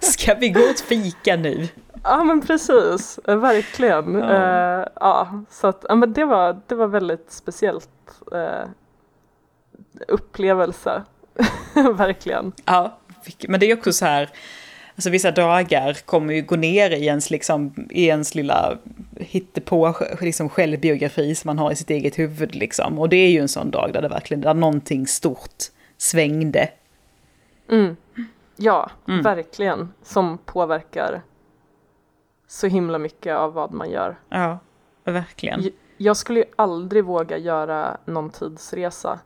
Speaker 1: Ska vi gå och fika nu?
Speaker 2: Ja men precis, verkligen. Ja. Uh, ja, så att, ja, men det, var, det var väldigt speciellt uh, upplevelse, verkligen.
Speaker 1: Ja, men det är också så här, alltså vissa dagar kommer ju gå ner i ens, liksom, i ens lilla hittepå liksom självbiografi som man har i sitt eget huvud liksom. Och det är ju en sån dag där det verkligen, där någonting stort svängde.
Speaker 2: Mm. Ja, mm. verkligen. Som påverkar så himla mycket av vad man gör.
Speaker 1: Ja, verkligen.
Speaker 2: Jag skulle ju aldrig våga göra någon tidsresa.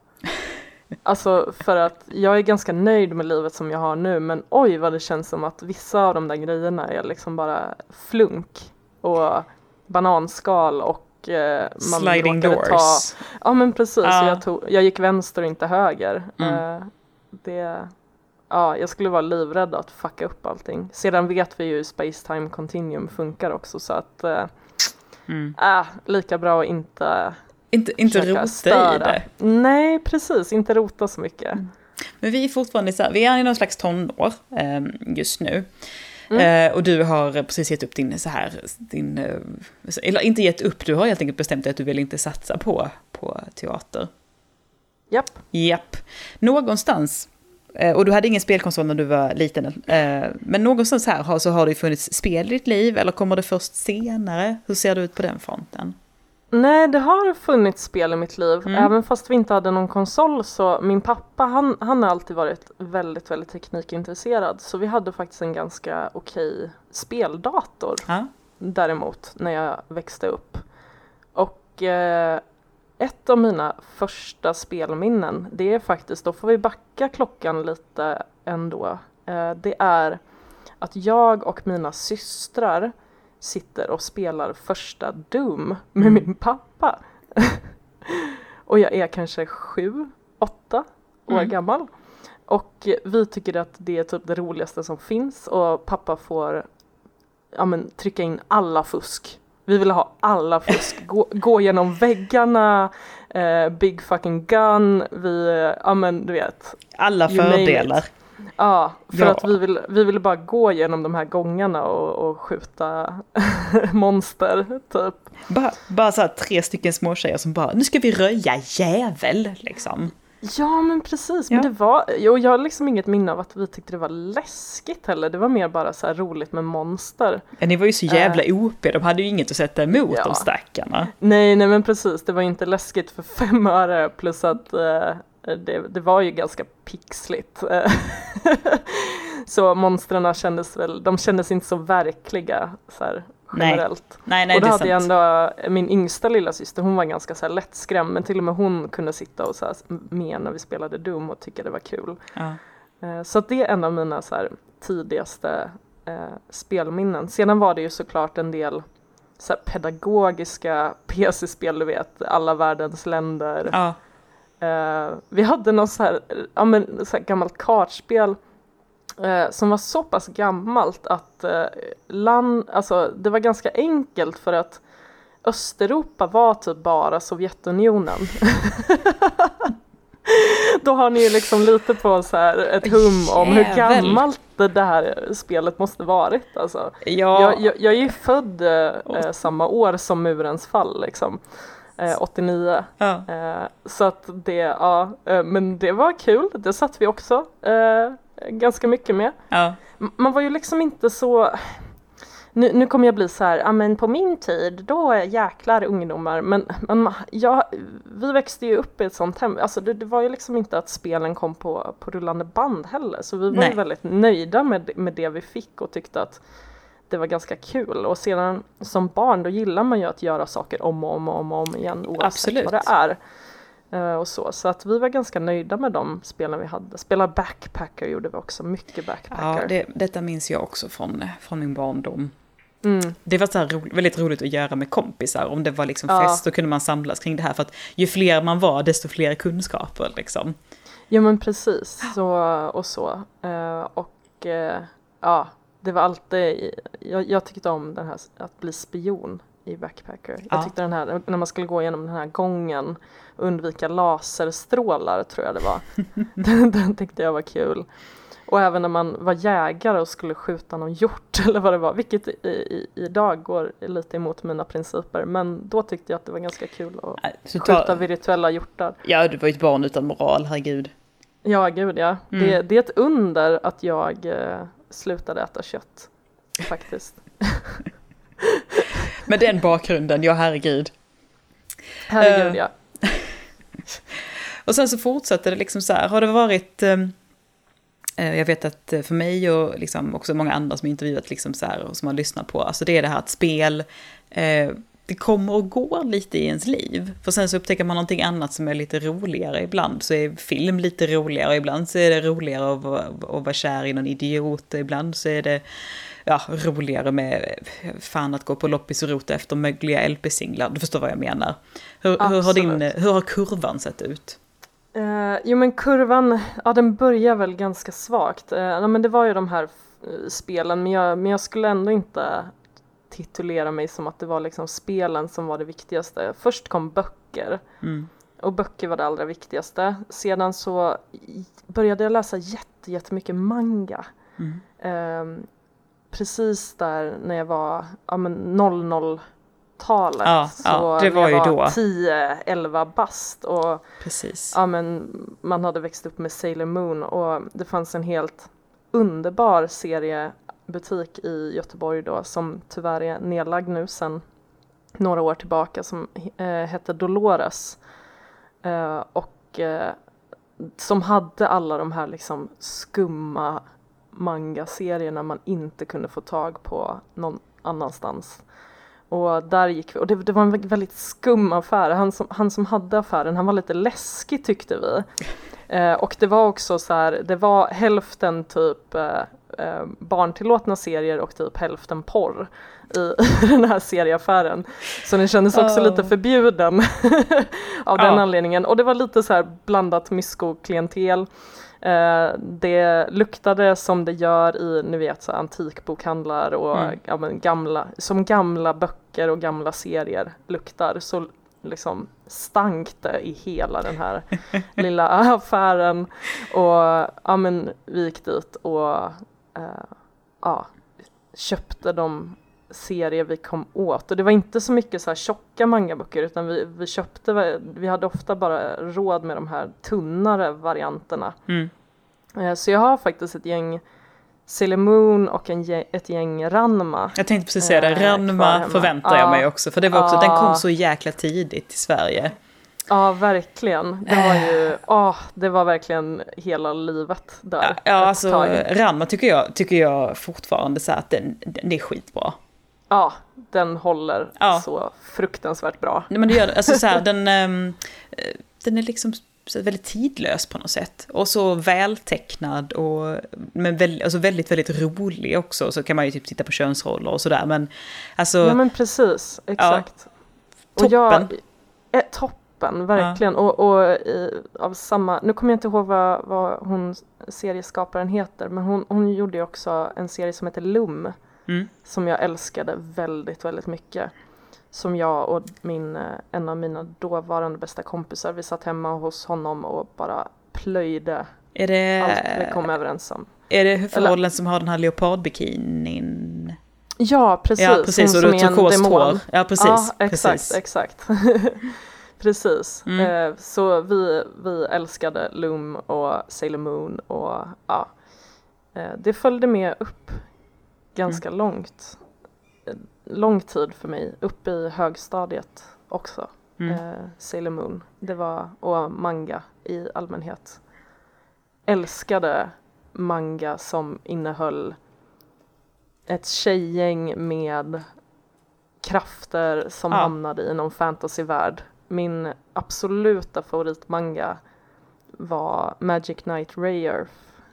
Speaker 2: Alltså för att jag är ganska nöjd med livet som jag har nu men oj vad det känns som att vissa av de där grejerna är liksom bara flunk och bananskal och eh,
Speaker 1: man Sliding doors. Ta,
Speaker 2: ja men precis, ah. jag, tog, jag gick vänster och inte höger. Mm. Eh, det, ja, jag skulle vara livrädd att fucka upp allting. Sedan vet vi ju hur Space Time Continuum funkar också så att eh, mm. äh, lika bra att inte
Speaker 1: inte, inte rota störa. i det.
Speaker 2: Nej, precis. Inte rota så mycket. Mm.
Speaker 1: Men vi är fortfarande så här, vi är i någon slags tonår eh, just nu. Mm. Eh, och du har precis gett upp din så här, din, eh, eller inte gett upp, du har helt enkelt bestämt dig att du vill inte satsa på, på teater.
Speaker 2: Japp.
Speaker 1: Japp. Någonstans, eh, och du hade ingen spelkonsol när du var liten, eh, men någonstans här har, så har det funnits spel i ditt liv, eller kommer det först senare? Hur ser det ut på den fronten?
Speaker 2: Nej, det har funnits spel i mitt liv. Mm. Även fast vi inte hade någon konsol så min pappa han, han har alltid varit väldigt, väldigt teknikintresserad. Så vi hade faktiskt en ganska okej speldator ja. däremot när jag växte upp. Och eh, ett av mina första spelminnen, det är faktiskt, då får vi backa klockan lite ändå. Eh, det är att jag och mina systrar sitter och spelar första Doom med mm. min pappa. och jag är kanske sju, åtta år mm. gammal. Och vi tycker att det är typ det roligaste som finns och pappa får ja, men, trycka in alla fusk. Vi vill ha alla fusk, gå, gå genom väggarna, eh, big fucking gun, vi, ja men du vet.
Speaker 1: Alla fördelar.
Speaker 2: Ja, för
Speaker 1: Ja.
Speaker 2: att vi vill, vi ville bara gå genom de här gångarna och, och skjuta monster, typ.
Speaker 1: Bara, bara så här tre stycken små tjejer som bara, nu ska vi röja jävel, liksom.
Speaker 2: Ja men precis,
Speaker 1: Ja.
Speaker 2: men det var, jo, jag har liksom inget minne av att vi tyckte det var läskigt heller, det var mer bara så här roligt med monster.
Speaker 1: Ja, ni var ju så jävla OP, de hade ju inget att sätta emot
Speaker 2: Ja.
Speaker 1: de stackarna.
Speaker 2: Nej, nej men precis, det var inte läskigt för fem öre plus att eh, det, det var ju ganska pixligt. Så monstren kändes väl, de kändes inte så verkliga så här,
Speaker 1: Nej.
Speaker 2: generellt.
Speaker 1: Nej, nej,
Speaker 2: och då hade jag ändå, min yngsta lilla syster hon var ganska så här lättskrämd men till och med hon kunde sitta och så här med när vi spelade Doom och tycka det var kul.
Speaker 1: Ja.
Speaker 2: Eh, Så det är en av mina så här, tidigaste eh, spelminnen. Sedan var det ju såklart en del så pedagogiska PC-spel, du vet, alla världens länder.
Speaker 1: Ja.
Speaker 2: Eh, vi hade något så här, ja, men, så här gammalt kartspel eh, som var så pass gammalt att eh, land, alltså, det var ganska enkelt för att Östeuropa var typ bara Sovjetunionen. Då har ni ju liksom lite på så här ett hum om hur gammalt det där spelet måste varit. Alltså.
Speaker 1: Ja.
Speaker 2: Jag, jag, jag är ju född samma år som murens fall, liksom. Eh, 89.
Speaker 1: ja.
Speaker 2: Eh, så att det, ja, eh, men det var kul, det satt vi också eh, ganska mycket med.
Speaker 1: ja.
Speaker 2: Man var ju liksom inte så, nu, nu kommer jag bli så här, ja men på min tid, då är jäklar ungdomar, men, men ja, vi växte ju upp i ett sånt hem, alltså det, det var ju liksom inte att spelen kom på, på rullande band heller, så vi var
Speaker 1: Nej.
Speaker 2: ju väldigt nöjda med, med det vi fick och tyckte att det var ganska kul och sedan som barn då gillar man ju att göra saker om och om och om, och om igen oavsett
Speaker 1: Absolut.
Speaker 2: vad det är. Eh, och så. så att vi var ganska nöjda med de spelen vi hade. Spela backpacker gjorde vi också, mycket backpacker.
Speaker 1: ja det, detta minns jag också från, från min barndom.
Speaker 2: Mm.
Speaker 1: Det var så ro, väldigt roligt att göra med kompisar. Om det var liksom
Speaker 2: Ja.
Speaker 1: fest så kunde man samlas kring det här. För att ju fler man var, desto fler kunskaper. Liksom.
Speaker 2: Ja men precis, så och så. Eh, och eh, ja, det var alltid, jag, jag tyckte om den här att bli spion i Backpacker.
Speaker 1: Ja.
Speaker 2: Jag tyckte den här, när man skulle gå igenom den här gången och undvika laserstrålar tror jag det var. den, den tyckte jag var kul. Och även när man var jägare och skulle skjuta någon hjort eller vad det var, vilket i, i, idag går lite emot mina principer. Men då tyckte jag att det var ganska kul att
Speaker 1: Nej, Så
Speaker 2: skjuta
Speaker 1: ta,
Speaker 2: virtuella hjortar.
Speaker 1: ja, du var ju ett barn utan moral, herregud.
Speaker 2: Ja, gud ja.
Speaker 1: Mm.
Speaker 2: Det, det är ett under att jag eh, slutade äta kött. Faktiskt.
Speaker 1: Med den bakgrunden, ja herregud.
Speaker 2: Herregud
Speaker 1: Eh.
Speaker 2: ja.
Speaker 1: Och sen så fortsätter det liksom så här, har det varit... eh, jag vet att eh, för mig och liksom också många andra som intervjuat liksom så här och som har lyssnat på, alltså det är det här att spel, eh, det kommer och går lite i ens liv. För sen så upptäcker man någonting annat som är lite roligare. Ibland så är film lite roligare, ibland så är det roligare att vara, att vara kär i någon idiot, ibland så är det ja, roligare med fan att gå på loppis och rota efter mögliga LP-singlar. Du förstår vad jag menar. Hur, hur, har, din, hur har kurvan sett ut?
Speaker 2: Eh, jo men kurvan, ja den börjar väl ganska svagt. Ja, men det var ju de här eh, spelen men jag, men jag skulle ändå inte titulera mig som att det var liksom spelen som var det viktigaste. Först kom böcker.
Speaker 1: Mm.
Speaker 2: Och böcker var det allra viktigaste. Sedan så började jag läsa jätte, jättemycket manga.
Speaker 1: Mm.
Speaker 2: Ehm, precis där när jag var ja, men 00-talet.
Speaker 1: Ja,
Speaker 2: så
Speaker 1: ja, det var
Speaker 2: jag
Speaker 1: ju då.
Speaker 2: 10-11 bast och
Speaker 1: Precis.
Speaker 2: ja, men man hade växt upp med Sailor Moon och det fanns en helt underbar butik i Göteborg då som tyvärr är nedlagd nu sedan några år tillbaka som eh, hette Dolores. Eh, och eh, som hade alla de här liksom skumma manga-serierna man inte kunde få tag på någon annanstans. Och där gick vi, och det, det var en väldigt skum affär. Han som, han som hade affären, han var lite läskig tyckte vi. Eh, och det var också så här, det var hälften typ eh, eh, barntillåtna serier och typ hälften porr i, i den här serieaffären. Så den kändes också
Speaker 1: Oh.
Speaker 2: lite förbjuden av den anledningen. Och det var lite så här blandat mysko-klientel. Eh, det luktade som det gör i, ni vet, så antikbokhandlar och
Speaker 1: Mm.
Speaker 2: ja, gamla, som gamla böcker och gamla serier luktar så liksom stank det i hela den här lilla affären. Och ja men vi gick dit och eh, ja, köpte de serier vi kom åt. Och det var inte så mycket så här tjocka mangaböcker utan vi, vi köpte, vi hade ofta bara råd med de här tunnare varianterna.
Speaker 1: Mm.
Speaker 2: Eh, Så jag har faktiskt ett gäng Sailor Moon och en, ett gäng Ranma.
Speaker 1: Jag tänkte precis säga det,
Speaker 2: Eh,
Speaker 1: Ranma förväntar jag
Speaker 2: Ja.
Speaker 1: mig också. För det var också, den kom så jäkla tidigt till Sverige.
Speaker 2: Ja, verkligen. Det var ju, åh, det var verkligen hela livet där.
Speaker 1: Ja, ja alltså
Speaker 2: tag.
Speaker 1: Ranma tycker jag, tycker jag fortfarande så att den, den, är skitbra.
Speaker 2: Ja, den håller
Speaker 1: Ja.
Speaker 2: så fruktansvärt bra.
Speaker 1: Nej, men det gör alltså så här, den, ehm, eh, den är liksom väldigt tidlös på något sätt. Och så vältecknad och men väl, alltså väldigt, väldigt rolig också. Så kan man ju typ titta på könsroller och sådär. Men alltså,
Speaker 2: Ja men precis, exakt. Och
Speaker 1: toppen.
Speaker 2: jag, eh, toppen, verkligen. Och, och i, av samma, nu kommer jag inte ihåg vad, vad hon, serieskaparen heter, men hon, hon gjorde ju också en serie som heter Lum.
Speaker 1: Mm.
Speaker 2: Som jag älskade väldigt, väldigt mycket. Som jag och min, en av mina dåvarande bästa kompisar, vi satt hemma hos honom och bara plöjde
Speaker 1: är det,
Speaker 2: allt vi kom överens om.
Speaker 1: är det huvudrollen som har den här leopardbikinin?
Speaker 2: Ja, precis.
Speaker 1: ja, precis.
Speaker 2: Hon
Speaker 1: Och du
Speaker 2: är en
Speaker 1: turkost
Speaker 2: demon.
Speaker 1: hår. Ja, precis.
Speaker 2: ja, exakt,
Speaker 1: precis.
Speaker 2: exakt. precis.
Speaker 1: Mm.
Speaker 2: Eh, så vi, vi älskade Loom och Sailor Moon och ja, eh, det följde med upp ganska
Speaker 1: Mm.
Speaker 2: långt. Eh, Lång tid för mig, upp i högstadiet också.
Speaker 1: Mm.
Speaker 2: Eh, Sailor Moon, det var, och manga i allmänhet. Älskade manga som innehöll ett tjejgäng med krafter som
Speaker 1: Ja.
Speaker 2: hamnade i någon fantasyvärld. Min absoluta favoritmanga var Magic Knight Rayer,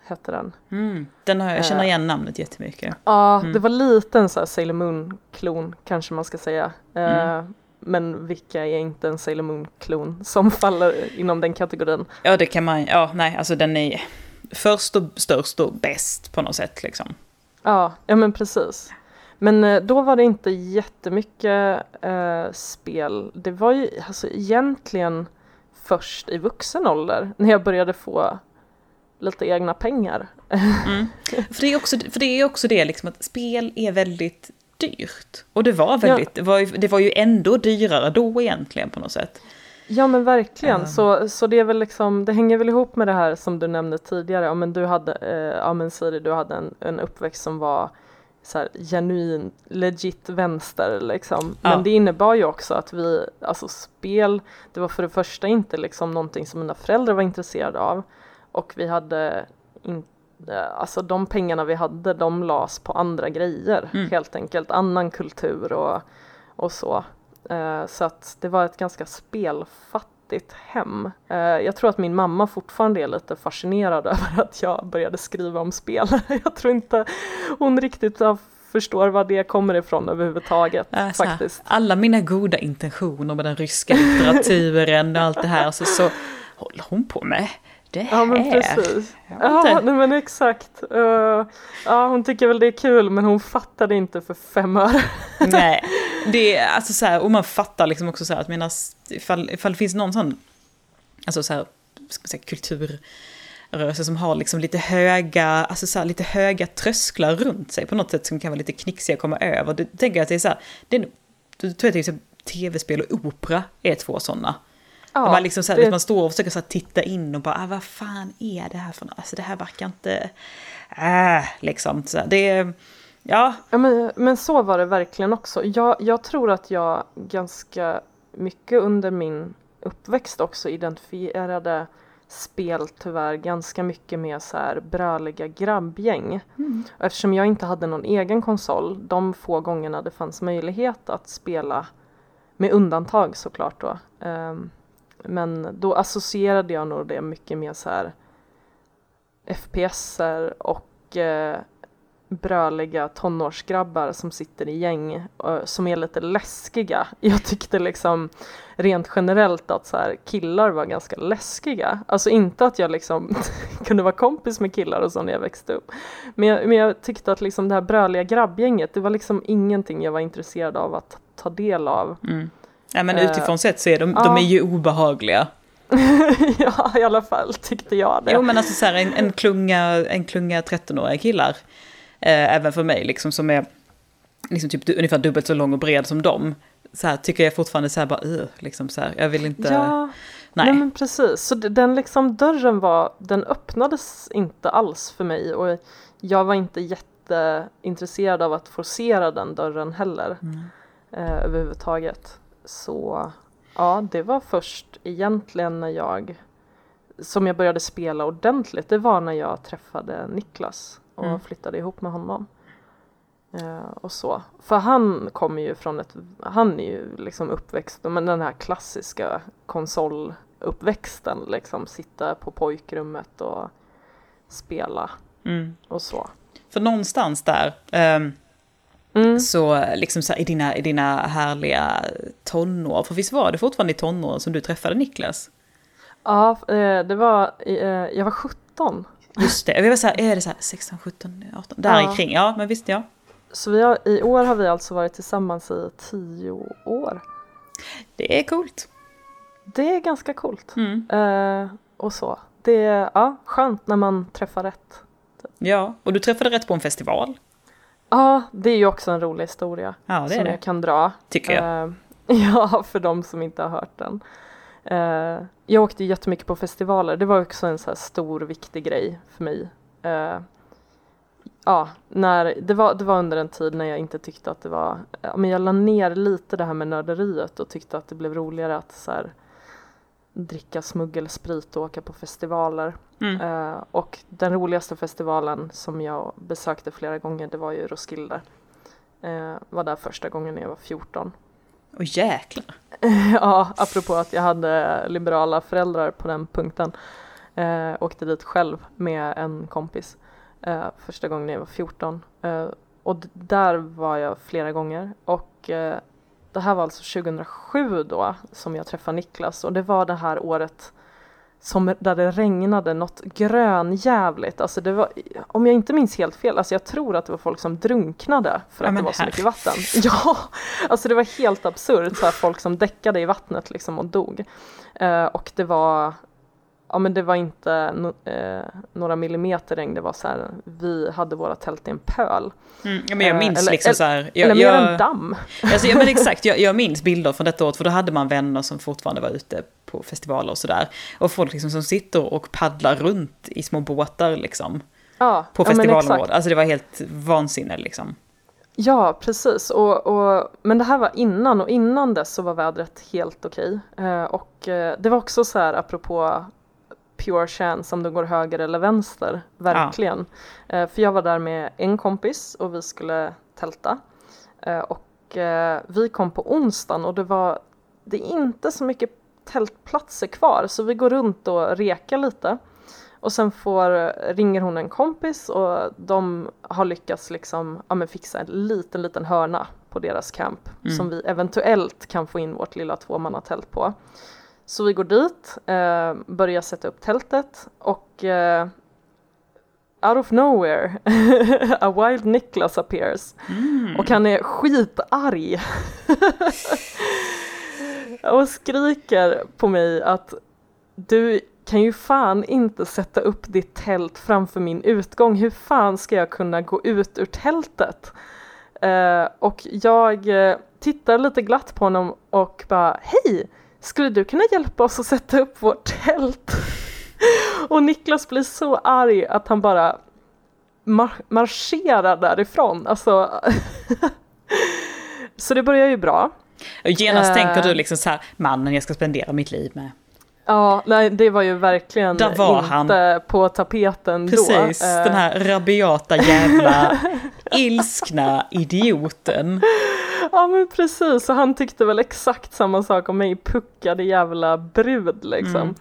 Speaker 2: hette den.
Speaker 1: Mm. Den har jag, jag känner
Speaker 2: Eh.
Speaker 1: igen namnet jättemycket.
Speaker 2: Ja,
Speaker 1: Mm.
Speaker 2: det var lite en så här Sailor Moon-klon kanske man ska säga. Eh,
Speaker 1: Mm.
Speaker 2: Men vilka är inte en Sailor Moon-klon som faller inom den kategorin?
Speaker 1: Ja, det kan man, ja, nej, alltså den är först och störst och bäst på något sätt liksom.
Speaker 2: Ja, ja men precis. Men eh, då var det inte jättemycket eh, spel. Det var ju alltså egentligen först i vuxen ålder när jag började få lite egna pengar.
Speaker 1: Mm. För, det är också, för det är också det liksom att spel är väldigt dyrt. Och det var väldigt, det, var ju, det var ju ändå dyrare då egentligen på något sätt.
Speaker 2: Ja men verkligen,
Speaker 1: Ja.
Speaker 2: så, så det är väl liksom, det hänger väl ihop med det här som du nämnde tidigare, ja men du hade, eh, ja men Siri, du hade en, en uppväxt som var så här, genuin, legit vänster liksom.
Speaker 1: Ja.
Speaker 2: Men det innebar ju också att vi, alltså spel, det var för det första inte liksom någonting som mina föräldrar var intresserade av och vi hade inte Alltså de pengarna vi hade, de lades på andra grejer
Speaker 1: Mm.
Speaker 2: helt enkelt, annan kultur och, och så. Eh, så att det var ett ganska spelfattigt hem. Eh, jag tror att min mamma fortfarande är lite fascinerad över att jag började skriva om spel. jag tror inte hon riktigt förstår var det kommer ifrån överhuvudtaget
Speaker 1: Äh, så här,
Speaker 2: faktiskt.
Speaker 1: alla mina goda intentioner med den ryska litteraturen och allt det här, så, så håller hon på med det här.
Speaker 2: Ja men precis. Ja nej, men exakt. Eh, ja hon tycker väl det är kul men hon fattade inte för fem öre.
Speaker 1: Nej, det är alltså så här, och man fattar liksom också så här att menar, ifall, ifall det finns någon sån, alltså så här, ska man säga, kulturrörelse som har liksom lite höga, alltså så här, lite höga trösklar runt sig på något sätt som kan vara lite knixiga att komma över. Du tänker att det är så här, det är, då tror exempel tv-spel och opera är två sådana.
Speaker 2: Ja,
Speaker 1: man, liksom så här,
Speaker 2: det-
Speaker 1: man står och försöker så titta in och bara, ah, vad fan är det här för något? Alltså det här verkar inte, äh, liksom. Så det ja,
Speaker 2: Ja, men, men så var det verkligen också. Jag, jag tror att jag ganska mycket under min uppväxt också identifierade spel tyvärr ganska mycket med så här bröliga grabbgäng. Och eftersom jag inte hade någon egen konsol, de få gångerna det fanns möjlighet att spela, med undantag såklart då, ehm, men då associerade jag nog det mycket med så här FPSer och eh, bröliga tonårsgrabbar som sitter i gäng eh, som är lite läskiga. Jag tyckte liksom rent generellt att så här, killar var ganska läskiga. Alltså inte att jag liksom kunde vara kompis med killar och så när jag växte upp. Men jag, men jag tyckte att liksom det här bröliga grabbgänget, det var liksom ingenting jag var intresserad av att ta del av.
Speaker 1: mm. Ja, men utifrån sett så är de, de är ju obehagliga.
Speaker 2: ja, i alla fall tyckte jag det.
Speaker 1: Jo, men alltså så här, en, en klunga, en klunga 13-åriga killar, eh, även för mig, liksom som är liksom typ ungefär dubbelt så lång och bred som dem, så här, tycker jag fortfarande så här bara, uh, liksom så här, jag vill inte...
Speaker 2: Ja, nej. nej men precis. Så den liksom dörren var, den öppnades inte alls för mig och jag var inte jätteintresserad av att forcera den dörren heller mm. eh, överhuvudtaget. Så ja, det var först egentligen när jag som jag började spela ordentligt, det var när jag träffade Niklas och mm. flyttade ihop med honom. Uh, och så. För han kommer ju från ett, han är ju liksom uppväxt, men den här klassiska konsoluppväxten liksom, sitta på pojkrummet och spela mm. och så.
Speaker 1: För någonstans där, um, mm. så liksom så här, i, dina, i dina härliga tonår, för visst var det fortfarande i tonåren som du träffade Niklas?
Speaker 2: Ja, eh, det var, eh, jag var 17.
Speaker 1: Just det, jag var så här, är det så här 16, 17, 18, där ja. kring, ja men visst ja.
Speaker 2: Så vi har, i år har vi alltså varit tillsammans i tio år.
Speaker 1: Det är coolt.
Speaker 2: Det är ganska coolt. Mm. Uh, och så. Det är ja, skönt när man träffar rätt.
Speaker 1: Ja, och du träffade rätt på en festival.
Speaker 2: Ja, det är ju också en rolig historia
Speaker 1: ja,
Speaker 2: som jag kan dra.
Speaker 1: Tycker jag. Uh,
Speaker 2: ja, för de som inte har hört den. Uh, jag åkte jättemycket på festivaler, det var också en så stor viktig grej för mig. Uh, ja, när, det, var, det var under en tid när jag inte tyckte att det var, men jag la ner lite det här med nörderiet och tyckte att det blev roligare att så här, dricka smuggelsprit och åka på festivaler. Mm. Uh, och den roligaste festivalen som jag besökte flera gånger det var ju Roskilde. Uh, var där första gången när jag var 14.
Speaker 1: Åh oh, jäklar!
Speaker 2: ja, apropå att jag hade liberala föräldrar på den punkten. Uh, åkte dit själv med en kompis eh, första gången jag var 14. Eh, och där var jag flera gånger och det här var alltså 2007 då som jag träffade Niklas och det var det här året som, där det regnade något grönjävligt. Alltså det var, om jag inte minns helt fel, alltså jag tror att det var folk som drunknade för att ja, det var så mycket vatten. Ja, alltså det var helt absurt, så här, folk som däckade i vattnet liksom och dog. Uh, och det var ja men det var inte no, eh, några millimeter regn, det var så här, vi hade våra tält i en pöl.
Speaker 1: Mm, ja, men jag minns eh, eller, liksom så här.
Speaker 2: Jag, eller mer jag, en damm.
Speaker 1: Alltså, ja men exakt, jag, jag minns bilder från detta året, för då hade man vänner som fortfarande var ute på festivaler och sådär. Och folk liksom som sitter och paddlar runt i små båtar liksom.
Speaker 2: Ja,
Speaker 1: på festivalområdet. Ja, alltså det var helt vansinne liksom.
Speaker 2: Ja, precis. Och, och, men det här var innan och innan dess så var vädret helt okej. Eh, och eh, det var också så här apropå pure chance om det går höger eller vänster, verkligen. Ja. Eh, för jag var där med en kompis och vi skulle tälta. Eh, och eh, vi kom på onsdagen och det var, det är inte så mycket tältplatser kvar så vi går runt och rekar lite. Och sen får, ringer hon en kompis och de har lyckats liksom, ja, fixa en liten, liten hörna på deras camp mm. som vi eventuellt kan få in vårt lilla tvåmannatält på. Så vi går dit, eh, börjar sätta upp tältet och eh, out of nowhere a wild Nicholas appears mm. och han är skitarg och skriker på mig att du kan ju fan inte sätta upp ditt tält framför min utgång, hur fan ska jag kunna gå ut ur tältet? Uh, och jag uh, tittar lite glatt på honom och bara hej, skulle du kunna hjälpa oss att sätta upp vårt tält? Och Niklas blir så arg att han bara mar marscherar därifrån. Alltså så det börjar ju bra.
Speaker 1: Genast uh, tänker du liksom så här, mannen jag ska spendera mitt liv med.
Speaker 2: Ja, nej, det var ju verkligen var inte han. på tapeten
Speaker 1: Precis,
Speaker 2: då.
Speaker 1: Precis, den här rabiata jävla ilskna idioten.
Speaker 2: Ja men precis, och han tyckte väl exakt samma sak om mig, puckade jävla brud liksom.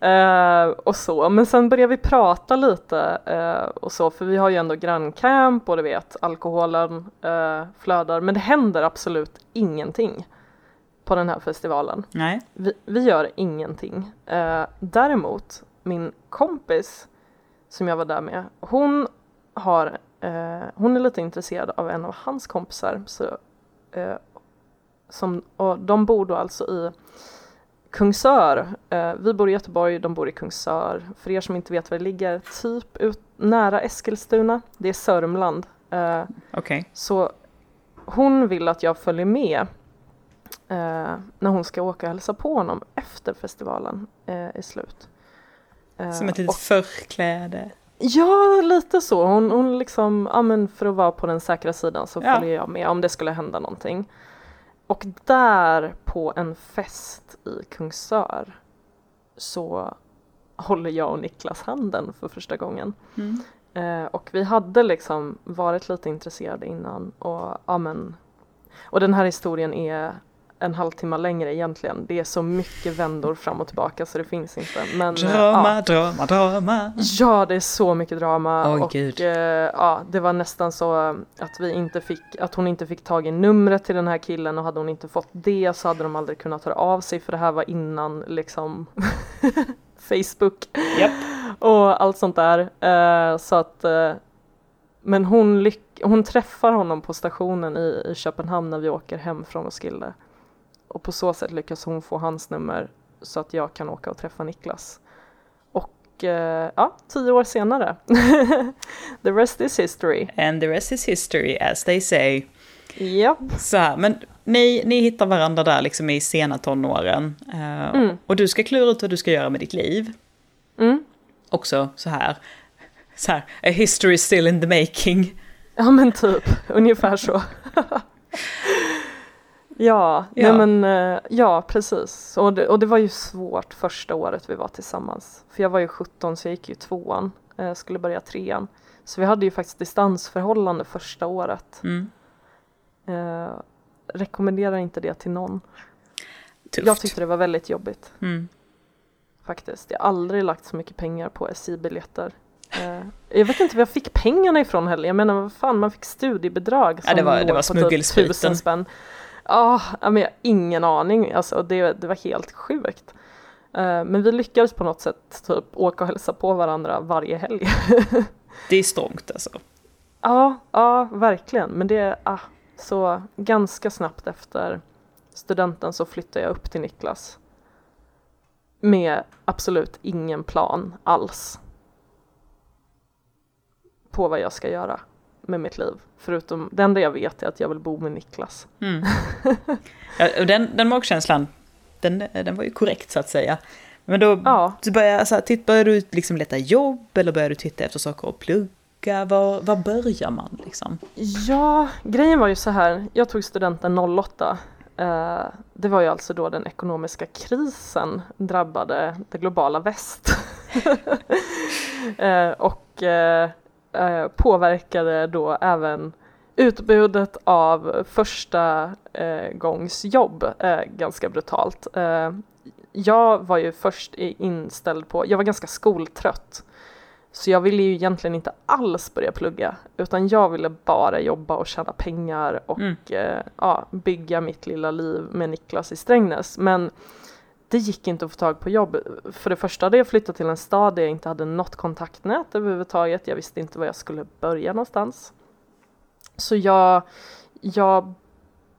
Speaker 2: Mm. Uh, och så, men sen började vi prata lite uh, och så, för vi har ju ändå granncamp och du vet, alkoholen uh, flödar, men det händer absolut ingenting på den här festivalen.
Speaker 1: Nej.
Speaker 2: Vi, vi gör ingenting. däremot, min kompis som jag var där med, hon har hon är lite intresserad av en av hans kompisar så Eh, som, och de bor då alltså i Kungsör. Eh, vi bor i Göteborg, de bor i Kungsör. För er som inte vet var det ligger, typ ut, nära Eskilstuna. Det är Sörmland. Eh,
Speaker 1: Okej.
Speaker 2: så hon vill att jag följer med eh, när hon ska åka och hälsa på honom efter festivalen eh, är slut. Eh,
Speaker 1: Som ett litet
Speaker 2: och-
Speaker 1: förkläde.
Speaker 2: Ja, lite så. Hon, hon liksom, ja men för att vara på den säkra sidan så
Speaker 1: Ja.
Speaker 2: följer jag med om det skulle hända någonting. Och där på en fest i Kungsör så håller jag och Niklas handen för första gången.
Speaker 1: Mm.
Speaker 2: Eh, och vi hade liksom varit lite intresserade innan och ja men och den här historien är en halvtimme längre egentligen. Det är så mycket vändor fram och tillbaka så det finns inte. Men, eh,
Speaker 1: Drama,
Speaker 2: ja.
Speaker 1: drama, drama.
Speaker 2: Ja, det är så mycket drama
Speaker 1: Oj,
Speaker 2: och
Speaker 1: gud.
Speaker 2: eh, ja, det var nästan så att vi inte fick, att hon inte fick tag i numret till den här killen och hade hon inte fått det så hade de aldrig kunnat höra av sig för det här var innan liksom Facebook
Speaker 1: Japp.
Speaker 2: och allt sånt där. Eh, så att, men hon, lyck- hon träffar honom på stationen i, i Köpenhamn när vi åker hem från Roskilde. Och på så sätt lyckas hon få hans nummer så att jag kan åka och träffa Niklas. Och eh, ja, tio år senare. The rest is history.
Speaker 1: And the rest is history, as they say.
Speaker 2: Japp.
Speaker 1: Så här, men ni, ni hittar varandra där liksom i sena tonåren. Eh,
Speaker 2: Mm.
Speaker 1: Och du ska klura ut vad du ska göra med ditt liv.
Speaker 2: Mm.
Speaker 1: Också så här, så här, a history still in the making.
Speaker 2: Ja men typ, ungefär så. ja,
Speaker 1: Ja.
Speaker 2: Nej, men eh, ja precis. Och det, och det var ju svårt första året vi var tillsammans. För jag var ju 17 så jag gick ju tvåan, eh, skulle börja trean. Så vi hade ju faktiskt distansförhållande första året.
Speaker 1: Mm.
Speaker 2: Eh, rekommenderar inte det till någon.
Speaker 1: Tufft.
Speaker 2: Jag tyckte det var väldigt jobbigt
Speaker 1: Mm.
Speaker 2: faktiskt. Jag har aldrig lagt så mycket pengar på SJ-biljetter. Eh, jag vet inte var jag fick pengarna ifrån heller. Jag menar vad fan, man fick studiebidrag.
Speaker 1: Ja, det var- det var
Speaker 2: på typ
Speaker 1: smuggelspriten.
Speaker 2: 1000 spänn. Ja, ja, men jag har ingen aning. Alltså, det, det var helt sjukt. Eh, men vi lyckades på något sätt typ åka och hälsa på varandra varje helg.
Speaker 1: Det är strångt alltså.
Speaker 2: ja, ja, verkligen. Men det är ah, så ganska snabbt efter studenten så flyttade jag upp till Niklas. Med absolut ingen plan alls. På vad jag ska göra med mitt liv. Förutom, det enda jag vet är att jag vill bo med Niklas.
Speaker 1: Mm. Ja, den, den magkänslan, den, den var ju korrekt så att säga. Men då
Speaker 2: Ja,
Speaker 1: du börjar, alltså, titt, börjar du liksom leta jobb eller börjar du titta efter saker att plugga? Var, var börjar man liksom?
Speaker 2: Ja, grejen var ju så här. Jag tog studenten 08. Eh, det var ju alltså då den ekonomiska krisen drabbade det globala väst. eh, och eh, eh, påverkade då även utbudet av första eh, gångs jobb eh, ganska brutalt. Eh, jag var ju först inställd på, jag var ganska skoltrött. Så jag ville ju egentligen inte alls börja plugga utan jag ville bara jobba och tjäna pengar och
Speaker 1: Mm.
Speaker 2: eh, ja, bygga mitt lilla liv med Niklas i Strängnäs. Men det gick inte att få tag på jobb. För det första hade jag flyttat till en stad där jag inte hade något kontaktnät överhuvudtaget. Jag visste inte var jag skulle börja någonstans. Så jag, jag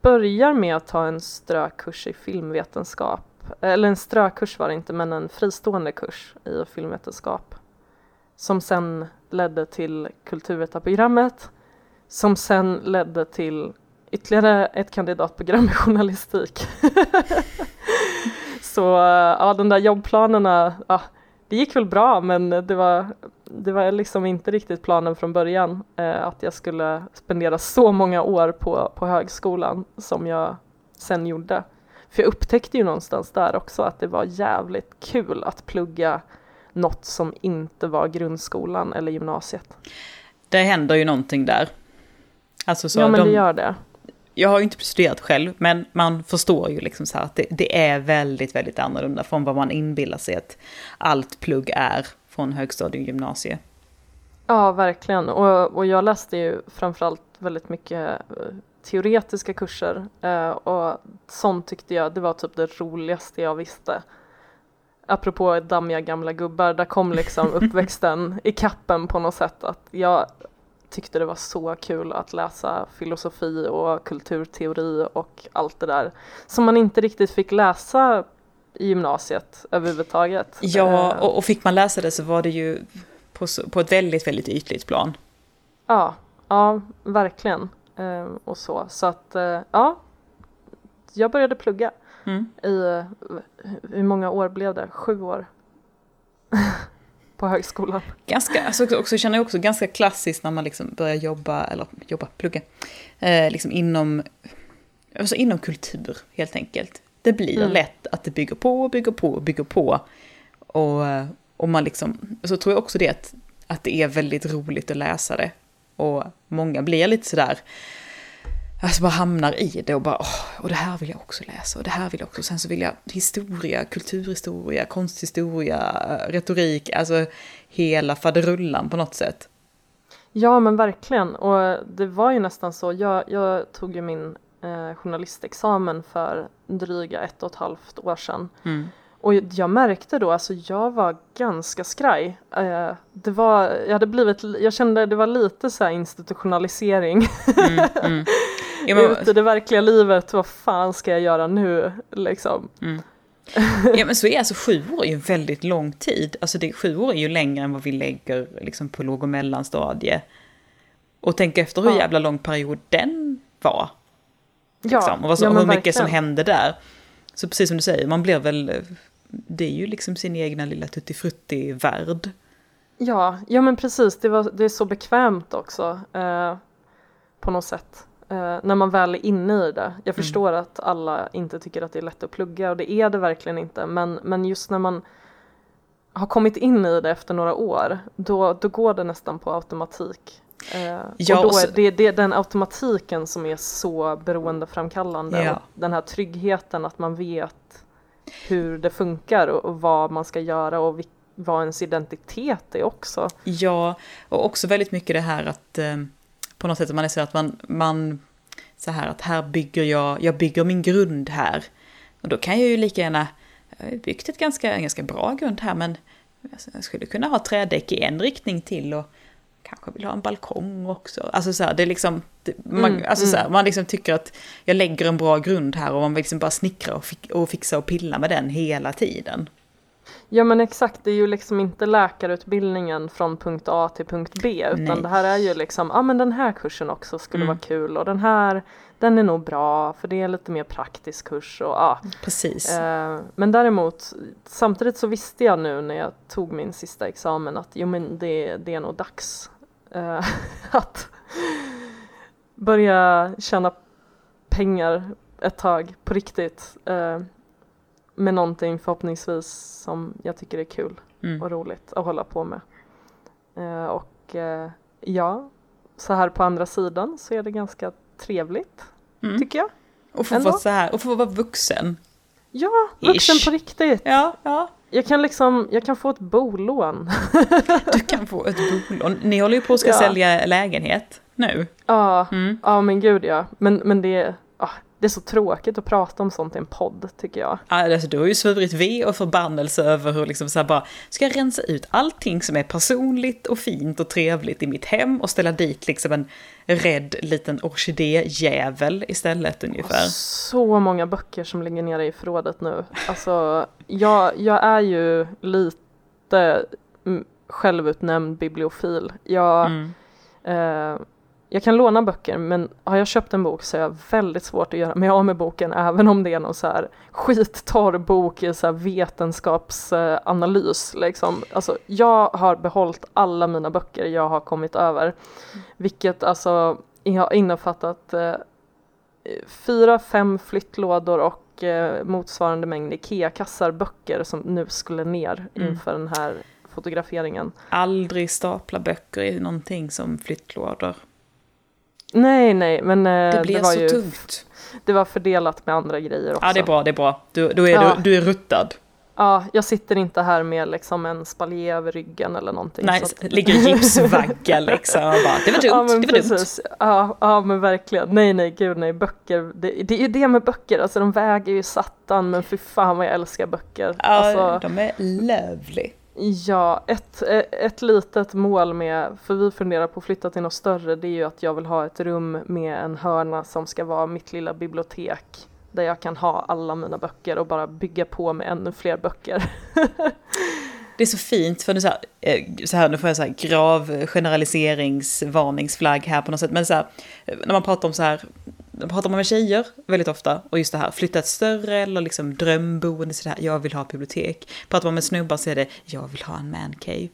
Speaker 2: börjar med att ta en strökurs i filmvetenskap. Eller en strökurs var det inte, men en fristående kurs i filmvetenskap. Som sen ledde till kulturvetarprogrammet. Som sen ledde till ytterligare ett kandidatprogram i journalistik. Så ja, de där jobbplanerna, ja, det gick väl bra men det var, det var liksom inte riktigt planen från början eh, att jag skulle spendera så många år på, på högskolan som jag sen gjorde. För jag upptäckte ju någonstans där också att det var jävligt kul att plugga något som inte var grundskolan eller gymnasiet.
Speaker 1: Det händer ju någonting där. Alltså så
Speaker 2: ja men
Speaker 1: de,
Speaker 2: det gör det.
Speaker 1: Jag har ju inte studerat själv, men man förstår ju liksom så här att det, det är väldigt, väldigt annorlunda från vad man inbillar sig att allt plugg är från högstadie och gymnasie.
Speaker 2: Ja, verkligen. Och, och jag läste ju framförallt väldigt mycket eh, teoretiska kurser eh, och sånt tyckte jag, det var typ det roligaste jag visste. Apropå dammiga gamla gubbar, där kom liksom uppväxten i kappen på något sätt att jag tyckte det var så kul att läsa filosofi och kulturteori och allt det där som man inte riktigt fick läsa i gymnasiet överhuvudtaget.
Speaker 1: Ja,
Speaker 2: Eh,
Speaker 1: och, och fick man läsa det så var det ju på, på ett väldigt, väldigt ytligt plan.
Speaker 2: Ja, ja verkligen. Eh, och så. Så att, eh, ja. Jag började plugga
Speaker 1: Mm.
Speaker 2: i, eh, hur många år blev det? Sju år. På högskolan.
Speaker 1: Ganska, alltså också, känner jag också ganska klassiskt när man liksom börjar jobba, eller jobba, plugga, eh, liksom inom, alltså inom kultur helt enkelt. Det blir
Speaker 2: Mm.
Speaker 1: lätt att det bygger på, och bygger på, och bygger på. Och, och man liksom, så tror jag också det att, att det är väldigt roligt att läsa det. Och många blir lite sådär, alltså bara hamnar i det och bara, åh, och det här vill jag också läsa, och det här vill jag också, sen så vill jag historia, kulturhistoria, konsthistoria, retorik, alltså hela faderullan på något sätt.
Speaker 2: Ja men verkligen och det var ju nästan så. Jag, jag tog ju min eh, journalistexamen för dryga ett och ett halvt år sedan.
Speaker 1: Mm.
Speaker 2: Och jag märkte då, alltså jag var ganska skraj. Eh, det var, jag hade blivit, jag kände det var lite så här institutionalisering.
Speaker 1: Mm, mm. Ja, men,
Speaker 2: Ute i det verkliga livet, vad fan ska jag göra nu liksom?
Speaker 1: mm. ja men så är alltså sju år är ju väldigt lång tid. Alltså det, sju år är ju längre än vad vi lägger liksom, på låg och mellanstadie. Och tänk efter hur
Speaker 2: Ja.
Speaker 1: jävla lång period den var.
Speaker 2: Ja,
Speaker 1: Liksom, och vad
Speaker 2: ja,
Speaker 1: hur mycket som hände där. Så precis som du säger, man blir väl... Det är ju liksom sin egna lilla tuttifrutti-värld.
Speaker 2: Ja, ja men precis, det, var, det är så bekvämt också eh, på något sätt. Eh, när man väl är inne i det. Jag förstår att alla inte tycker att det är lätt att plugga och det är det verkligen inte. Men, men just när man har kommit in i det efter några år, då, då går det nästan på automatik. Eh,
Speaker 1: Ja,
Speaker 2: och då är det, det är den automatiken som är så beroendeframkallande.
Speaker 1: Ja.
Speaker 2: Och den här tryggheten att man vet hur det funkar och, och vad man ska göra och vil- vad ens identitet är också.
Speaker 1: Ja, och också väldigt mycket det här att eh, på något sätt man är så att man, man så här att här bygger jag, jag bygger min grund här. Och då kan jag ju lika gärna, jag har byggt ett ganska, en ganska bra grund här men alltså, jag skulle kunna ha trädäck i en riktning till och kanske vill ha en balkong också. Alltså så här, det är liksom, man,
Speaker 2: Mm,
Speaker 1: alltså så här,
Speaker 2: mm.
Speaker 1: man liksom tycker att jag lägger en bra grund här och man vill liksom bara snickra och, fi- och fixa och pilla med den hela tiden.
Speaker 2: Ja men exakt, det är ju liksom inte läkarutbildningen från punkt A till punkt B utan
Speaker 1: Nej.
Speaker 2: det här är ju liksom, ja ah, men den här kursen också skulle
Speaker 1: Mm.
Speaker 2: vara kul och den här, den är nog bra för det är lite mer praktisk kurs och ja.
Speaker 1: Precis.
Speaker 2: Eh, men däremot, samtidigt så visste jag nu när jag tog min sista examen att jo men det, det är nog dags eh, att börja tjäna pengar ett tag på riktigt. Eh, med någonting förhoppningsvis som jag tycker är kul
Speaker 1: Mm.
Speaker 2: och roligt att hålla på med. Eh, och eh, ja, så här på andra sidan så är det ganska trevligt
Speaker 1: Mm.
Speaker 2: tycker jag.
Speaker 1: Och få vara så här, och få vara vuxen.
Speaker 2: Ja, vuxen
Speaker 1: Ish.
Speaker 2: på riktigt.
Speaker 1: Ja, ja.
Speaker 2: Jag kan liksom, jag kan få ett bolån.
Speaker 1: Du kan få ett bolån. Ni håller ju på att ska
Speaker 2: Ja.
Speaker 1: sälja lägenhet nu.
Speaker 2: Ja,
Speaker 1: Mm.
Speaker 2: ja men gud ja. Men, men det, ah, det är så tråkigt att prata om sånt i en podd tycker jag.
Speaker 1: Ja, Alltså, du har ju svurit ve och förbannelse över hur liksom så här bara, ska jag rensa ut allting som är personligt och fint och trevligt i mitt hem och ställa dit liksom en rädd liten orkidéjävel istället ungefär.
Speaker 2: Så många böcker som ligger nere i förrådet nu. Alltså, jag, jag är ju lite självutnämnd bibliofil. Jag,
Speaker 1: Mm.
Speaker 2: eh, jag kan låna böcker men har jag köpt en bok så är jag väldigt svårt att göra mig av med boken även om det är någon så här skittorr bok i så vetenskapsanalys. Liksom. Alltså, jag har behållit alla mina böcker jag har kommit över. Vilket alltså har innefattat eh, fyra, fem flyttlådor och eh, motsvarande mängd IKEA-kassar böcker som nu skulle ner
Speaker 1: Mm.
Speaker 2: inför den här fotograferingen.
Speaker 1: Aldrig stapla böcker i någonting som flyttlådor.
Speaker 2: Nej, nej, men eh,
Speaker 1: Det blir
Speaker 2: var
Speaker 1: så
Speaker 2: ju
Speaker 1: tungt.
Speaker 2: det var fördelat med andra grejer också.
Speaker 1: Ja, det är bra, det är bra. Du, då är
Speaker 2: Ja.
Speaker 1: du, du är ruttad.
Speaker 2: Ja, jag sitter inte här med liksom en spaljé över ryggen eller någonting.
Speaker 1: Nej,
Speaker 2: så att-
Speaker 1: ligger i gipsvagga liksom. Bara, det var dumt,
Speaker 2: ja, men
Speaker 1: det var dumt.
Speaker 2: precis. Ja, ja, men verkligen. Nej, nej, gud nej. Böcker, det, det är ju det med böcker, alltså de väger ju satan, men fy fan vad jag älskar böcker.
Speaker 1: Ja,
Speaker 2: Alltså,
Speaker 1: de är lovely.
Speaker 2: Ja, ett, eh, ett litet mål med, för vi funderar på att flytta till något större, det är ju att jag vill ha ett rum med en hörna som ska vara mitt lilla bibliotek. Där jag kan ha alla mina böcker och bara bygga på med ännu fler böcker.
Speaker 1: Det är så fint, för nu så här, eh, så här, nu får jag så här grav generaliseringsvarningsflagg här på något sätt, men så här, när man pratar om så här, pratar man med tjejer väldigt ofta, och just det här, flytta ett större eller liksom drömboende, så här, jag vill ha bibliotek. Pratar man med snubbar så är det, jag vill ha en mancave.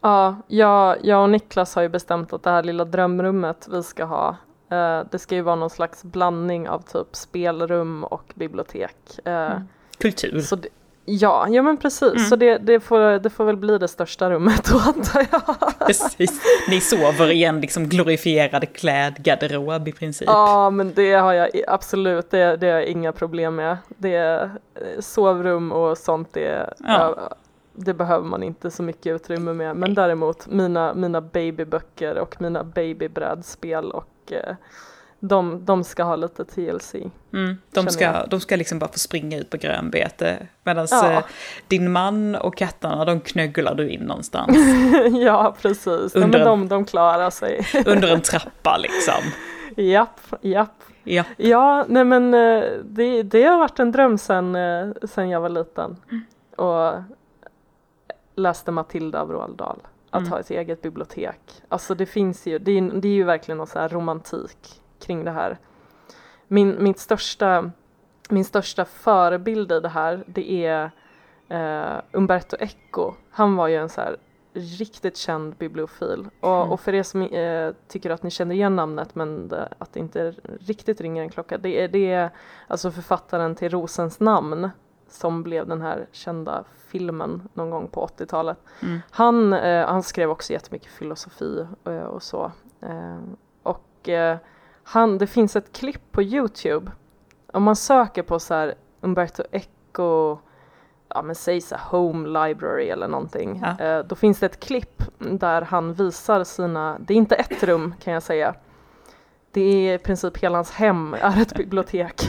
Speaker 2: Ja, jag, jag och Niklas har ju bestämt att det här lilla drömrummet vi ska ha, eh, det ska ju vara någon slags blandning av typ spelrum och bibliotek. Eh, mm.
Speaker 1: Kultur. Så det,
Speaker 2: Ja, ja men precis. Mm. Så det, det, får, det får väl bli det största rummet då antar jag.
Speaker 1: Precis. Ni sover i en liksom glorifierad klädgarderob i princip.
Speaker 2: Ja, men det har jag absolut, det, det har jag inga problem med. Det är eh, sovrum och sånt, det, ja. det behöver man inte så mycket utrymme med. Men däremot mina, mina babyböcker och mina babybrädspel och eh, de, de ska ha lite TLC.
Speaker 1: Mm, de, ska, de ska liksom bara få springa ut på grönbete. Medan ja. Eh, din man och katterna, de knögglar du in någonstans.
Speaker 2: ja, precis. Under ja, de, de klarar sig.
Speaker 1: under en trappa liksom.
Speaker 2: Japp, japp.
Speaker 1: Ja,
Speaker 2: ja nej men eh, det, det har varit en dröm sen, eh, sen jag var liten. Mm. Och läste Matilda av Roald Dahl. Att mm. ha ett eget bibliotek. Alltså det finns ju, det är, det är ju verkligen någon så här romantik kring det här. Min, mitt största, min största förebild i det här det är eh, Umberto Eco. Han var ju en så här riktigt känd bibliofil och, mm. och för er som eh, tycker att ni känner igen namnet men det, att det inte riktigt ringer en klocka det är, det är alltså författaren till Rosens namn som blev den här kända filmen någon gång på 80-talet. Mm. Han, eh, han skrev också jättemycket filosofi och, eh, och så. Eh, och eh, han, det finns ett klipp på Youtube. Om man söker på så här Umberto Eco, ja men säg så Home Library eller någonting. Ja. Eh, då finns det ett klipp där han visar sina, det är inte ett rum kan jag säga. Det är i princip hela hans hem är ett bibliotek.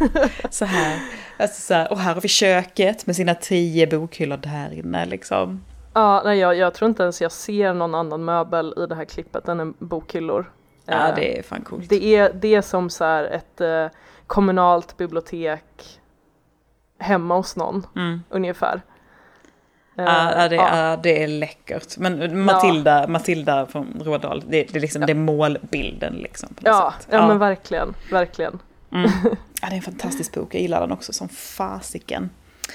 Speaker 1: så här, alltså så här, och här har vi köket med sina tio bokhyllor där inne liksom.
Speaker 2: Ja, nej, jag, jag tror inte ens jag ser någon annan möbel i det här klippet än bokhylllor.
Speaker 1: Ja, det är fan coolt.
Speaker 2: Det är, det är som så ett eh, kommunalt bibliotek hemma hos någon, mm. ungefär.
Speaker 1: Ja, uh, det, ja. Uh, det är läckert. Men Matilda, ja. Matilda från Rådal, det, det, är liksom, ja. det är målbilden liksom.
Speaker 2: ja, ja, ja, men verkligen, verkligen.
Speaker 1: Mm. Ja, det är en fantastisk bok, jag gillar den också som fasiken.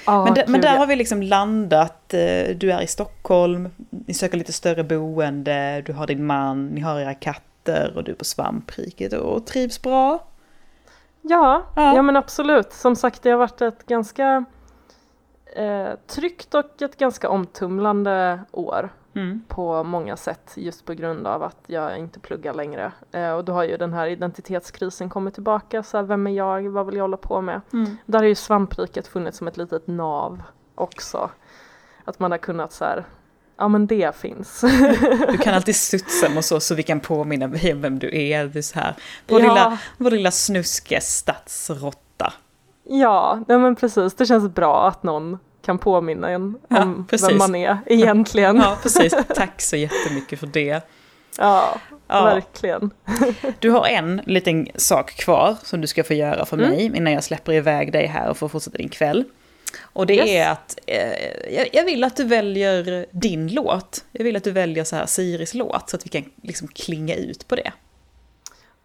Speaker 1: Oh, men, men, där har vi liksom landat, eh, du är i Stockholm, ni söker lite större boende, du har din man, ni har era katter katter och du är på svampriket och trivs bra.
Speaker 2: Ja, ja, ja men absolut. Som sagt, det har varit ett ganska eh, tryggt och ett ganska omtumlande år mm. på många sätt just på grund av att jag inte pluggar längre. Eh, och då har ju den här identitetskrisen kommit tillbaka, så här, vem är jag, vad vill jag hålla på med? Mm. Där har ju svampriket funnits som ett litet nav också. Att man har kunnat så här, ja men det finns.
Speaker 1: Du kan alltid studsa och så, så vi kan påminna dig om vem du är. Du så här, vår, ja. lilla, vår lilla snuske stadsrotta.
Speaker 2: Ja, nej men precis. Det känns bra att någon kan påminna en ja, om precis. vem man är egentligen.
Speaker 1: Ja, precis. Tack så jättemycket för det.
Speaker 2: Ja, ja, verkligen.
Speaker 1: Du har en liten sak kvar som du ska få göra för mm. mig innan jag släpper iväg dig här och får fortsätta din kväll. Och det yes. är att eh, jag vill att du väljer din låt. Jag vill att du väljer så här Siris låt så att vi kan liksom klinga ut på det.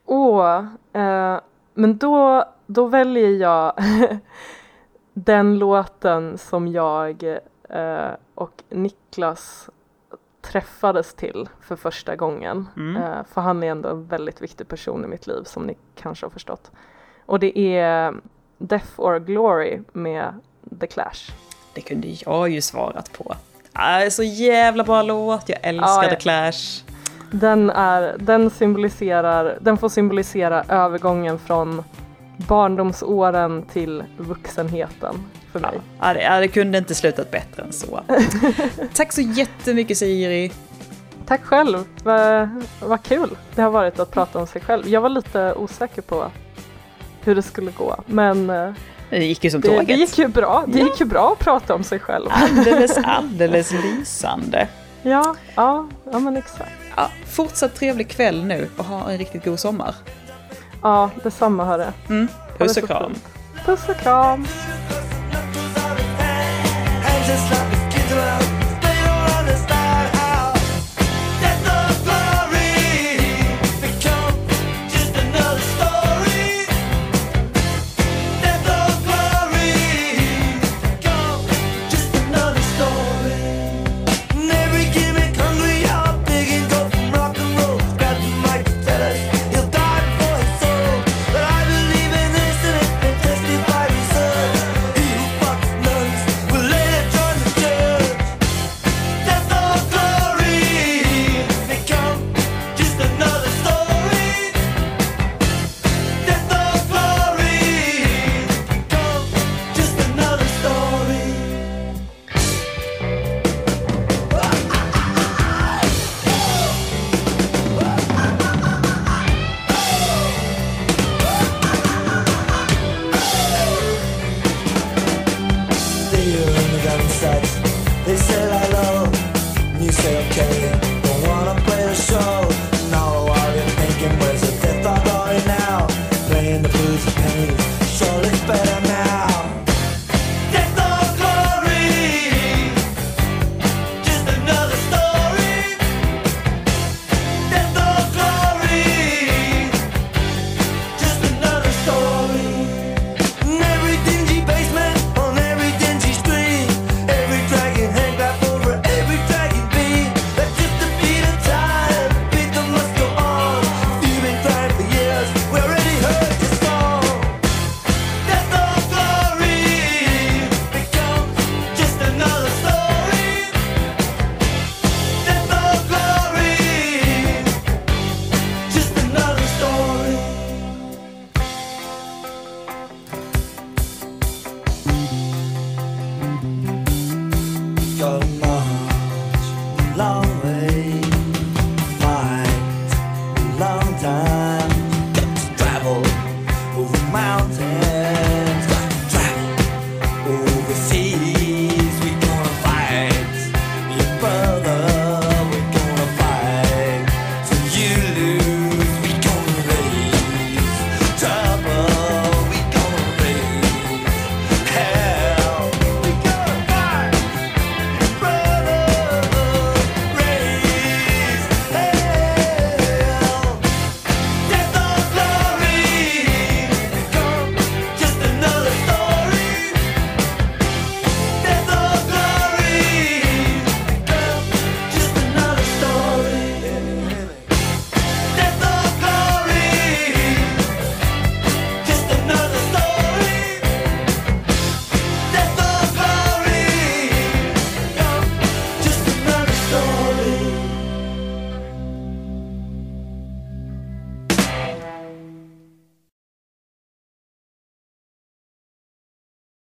Speaker 2: Åh, eh, men då, då väljer jag den låten som jag eh, och Niklas träffades till för första gången. Mm. Eh, för han är ändå en väldigt viktig person i mitt liv som ni kanske har förstått. Och det är Death or Glory med The Clash.
Speaker 1: Det kunde jag ju svarat på. Ah, så jävla bra låt, jag älskar ah, ja. The Clash.
Speaker 2: Den, är, den, symboliserar, den får symbolisera övergången från barndomsåren till vuxenheten för mig.
Speaker 1: Ja, det, det kunde inte slutat bättre än så. Tack så jättemycket Siri.
Speaker 2: Tack själv, vad, vad kul det har varit att prata om sig själv. Jag var lite osäker på hur det skulle gå men eh,
Speaker 1: Det gick ju som
Speaker 2: Det,
Speaker 1: tåget.
Speaker 2: det gick ju bra. Det
Speaker 1: Ja.
Speaker 2: gick ju bra att prata om sig själv.
Speaker 1: Alldeles, alldeles lysande.
Speaker 2: Ja, ja, ja men exakt.
Speaker 1: Ja, fortsatt trevlig kväll nu och ha en riktigt god sommar.
Speaker 2: Ja, detsamma hörru.
Speaker 1: Mm. Puss och kram.
Speaker 2: Puss och kram.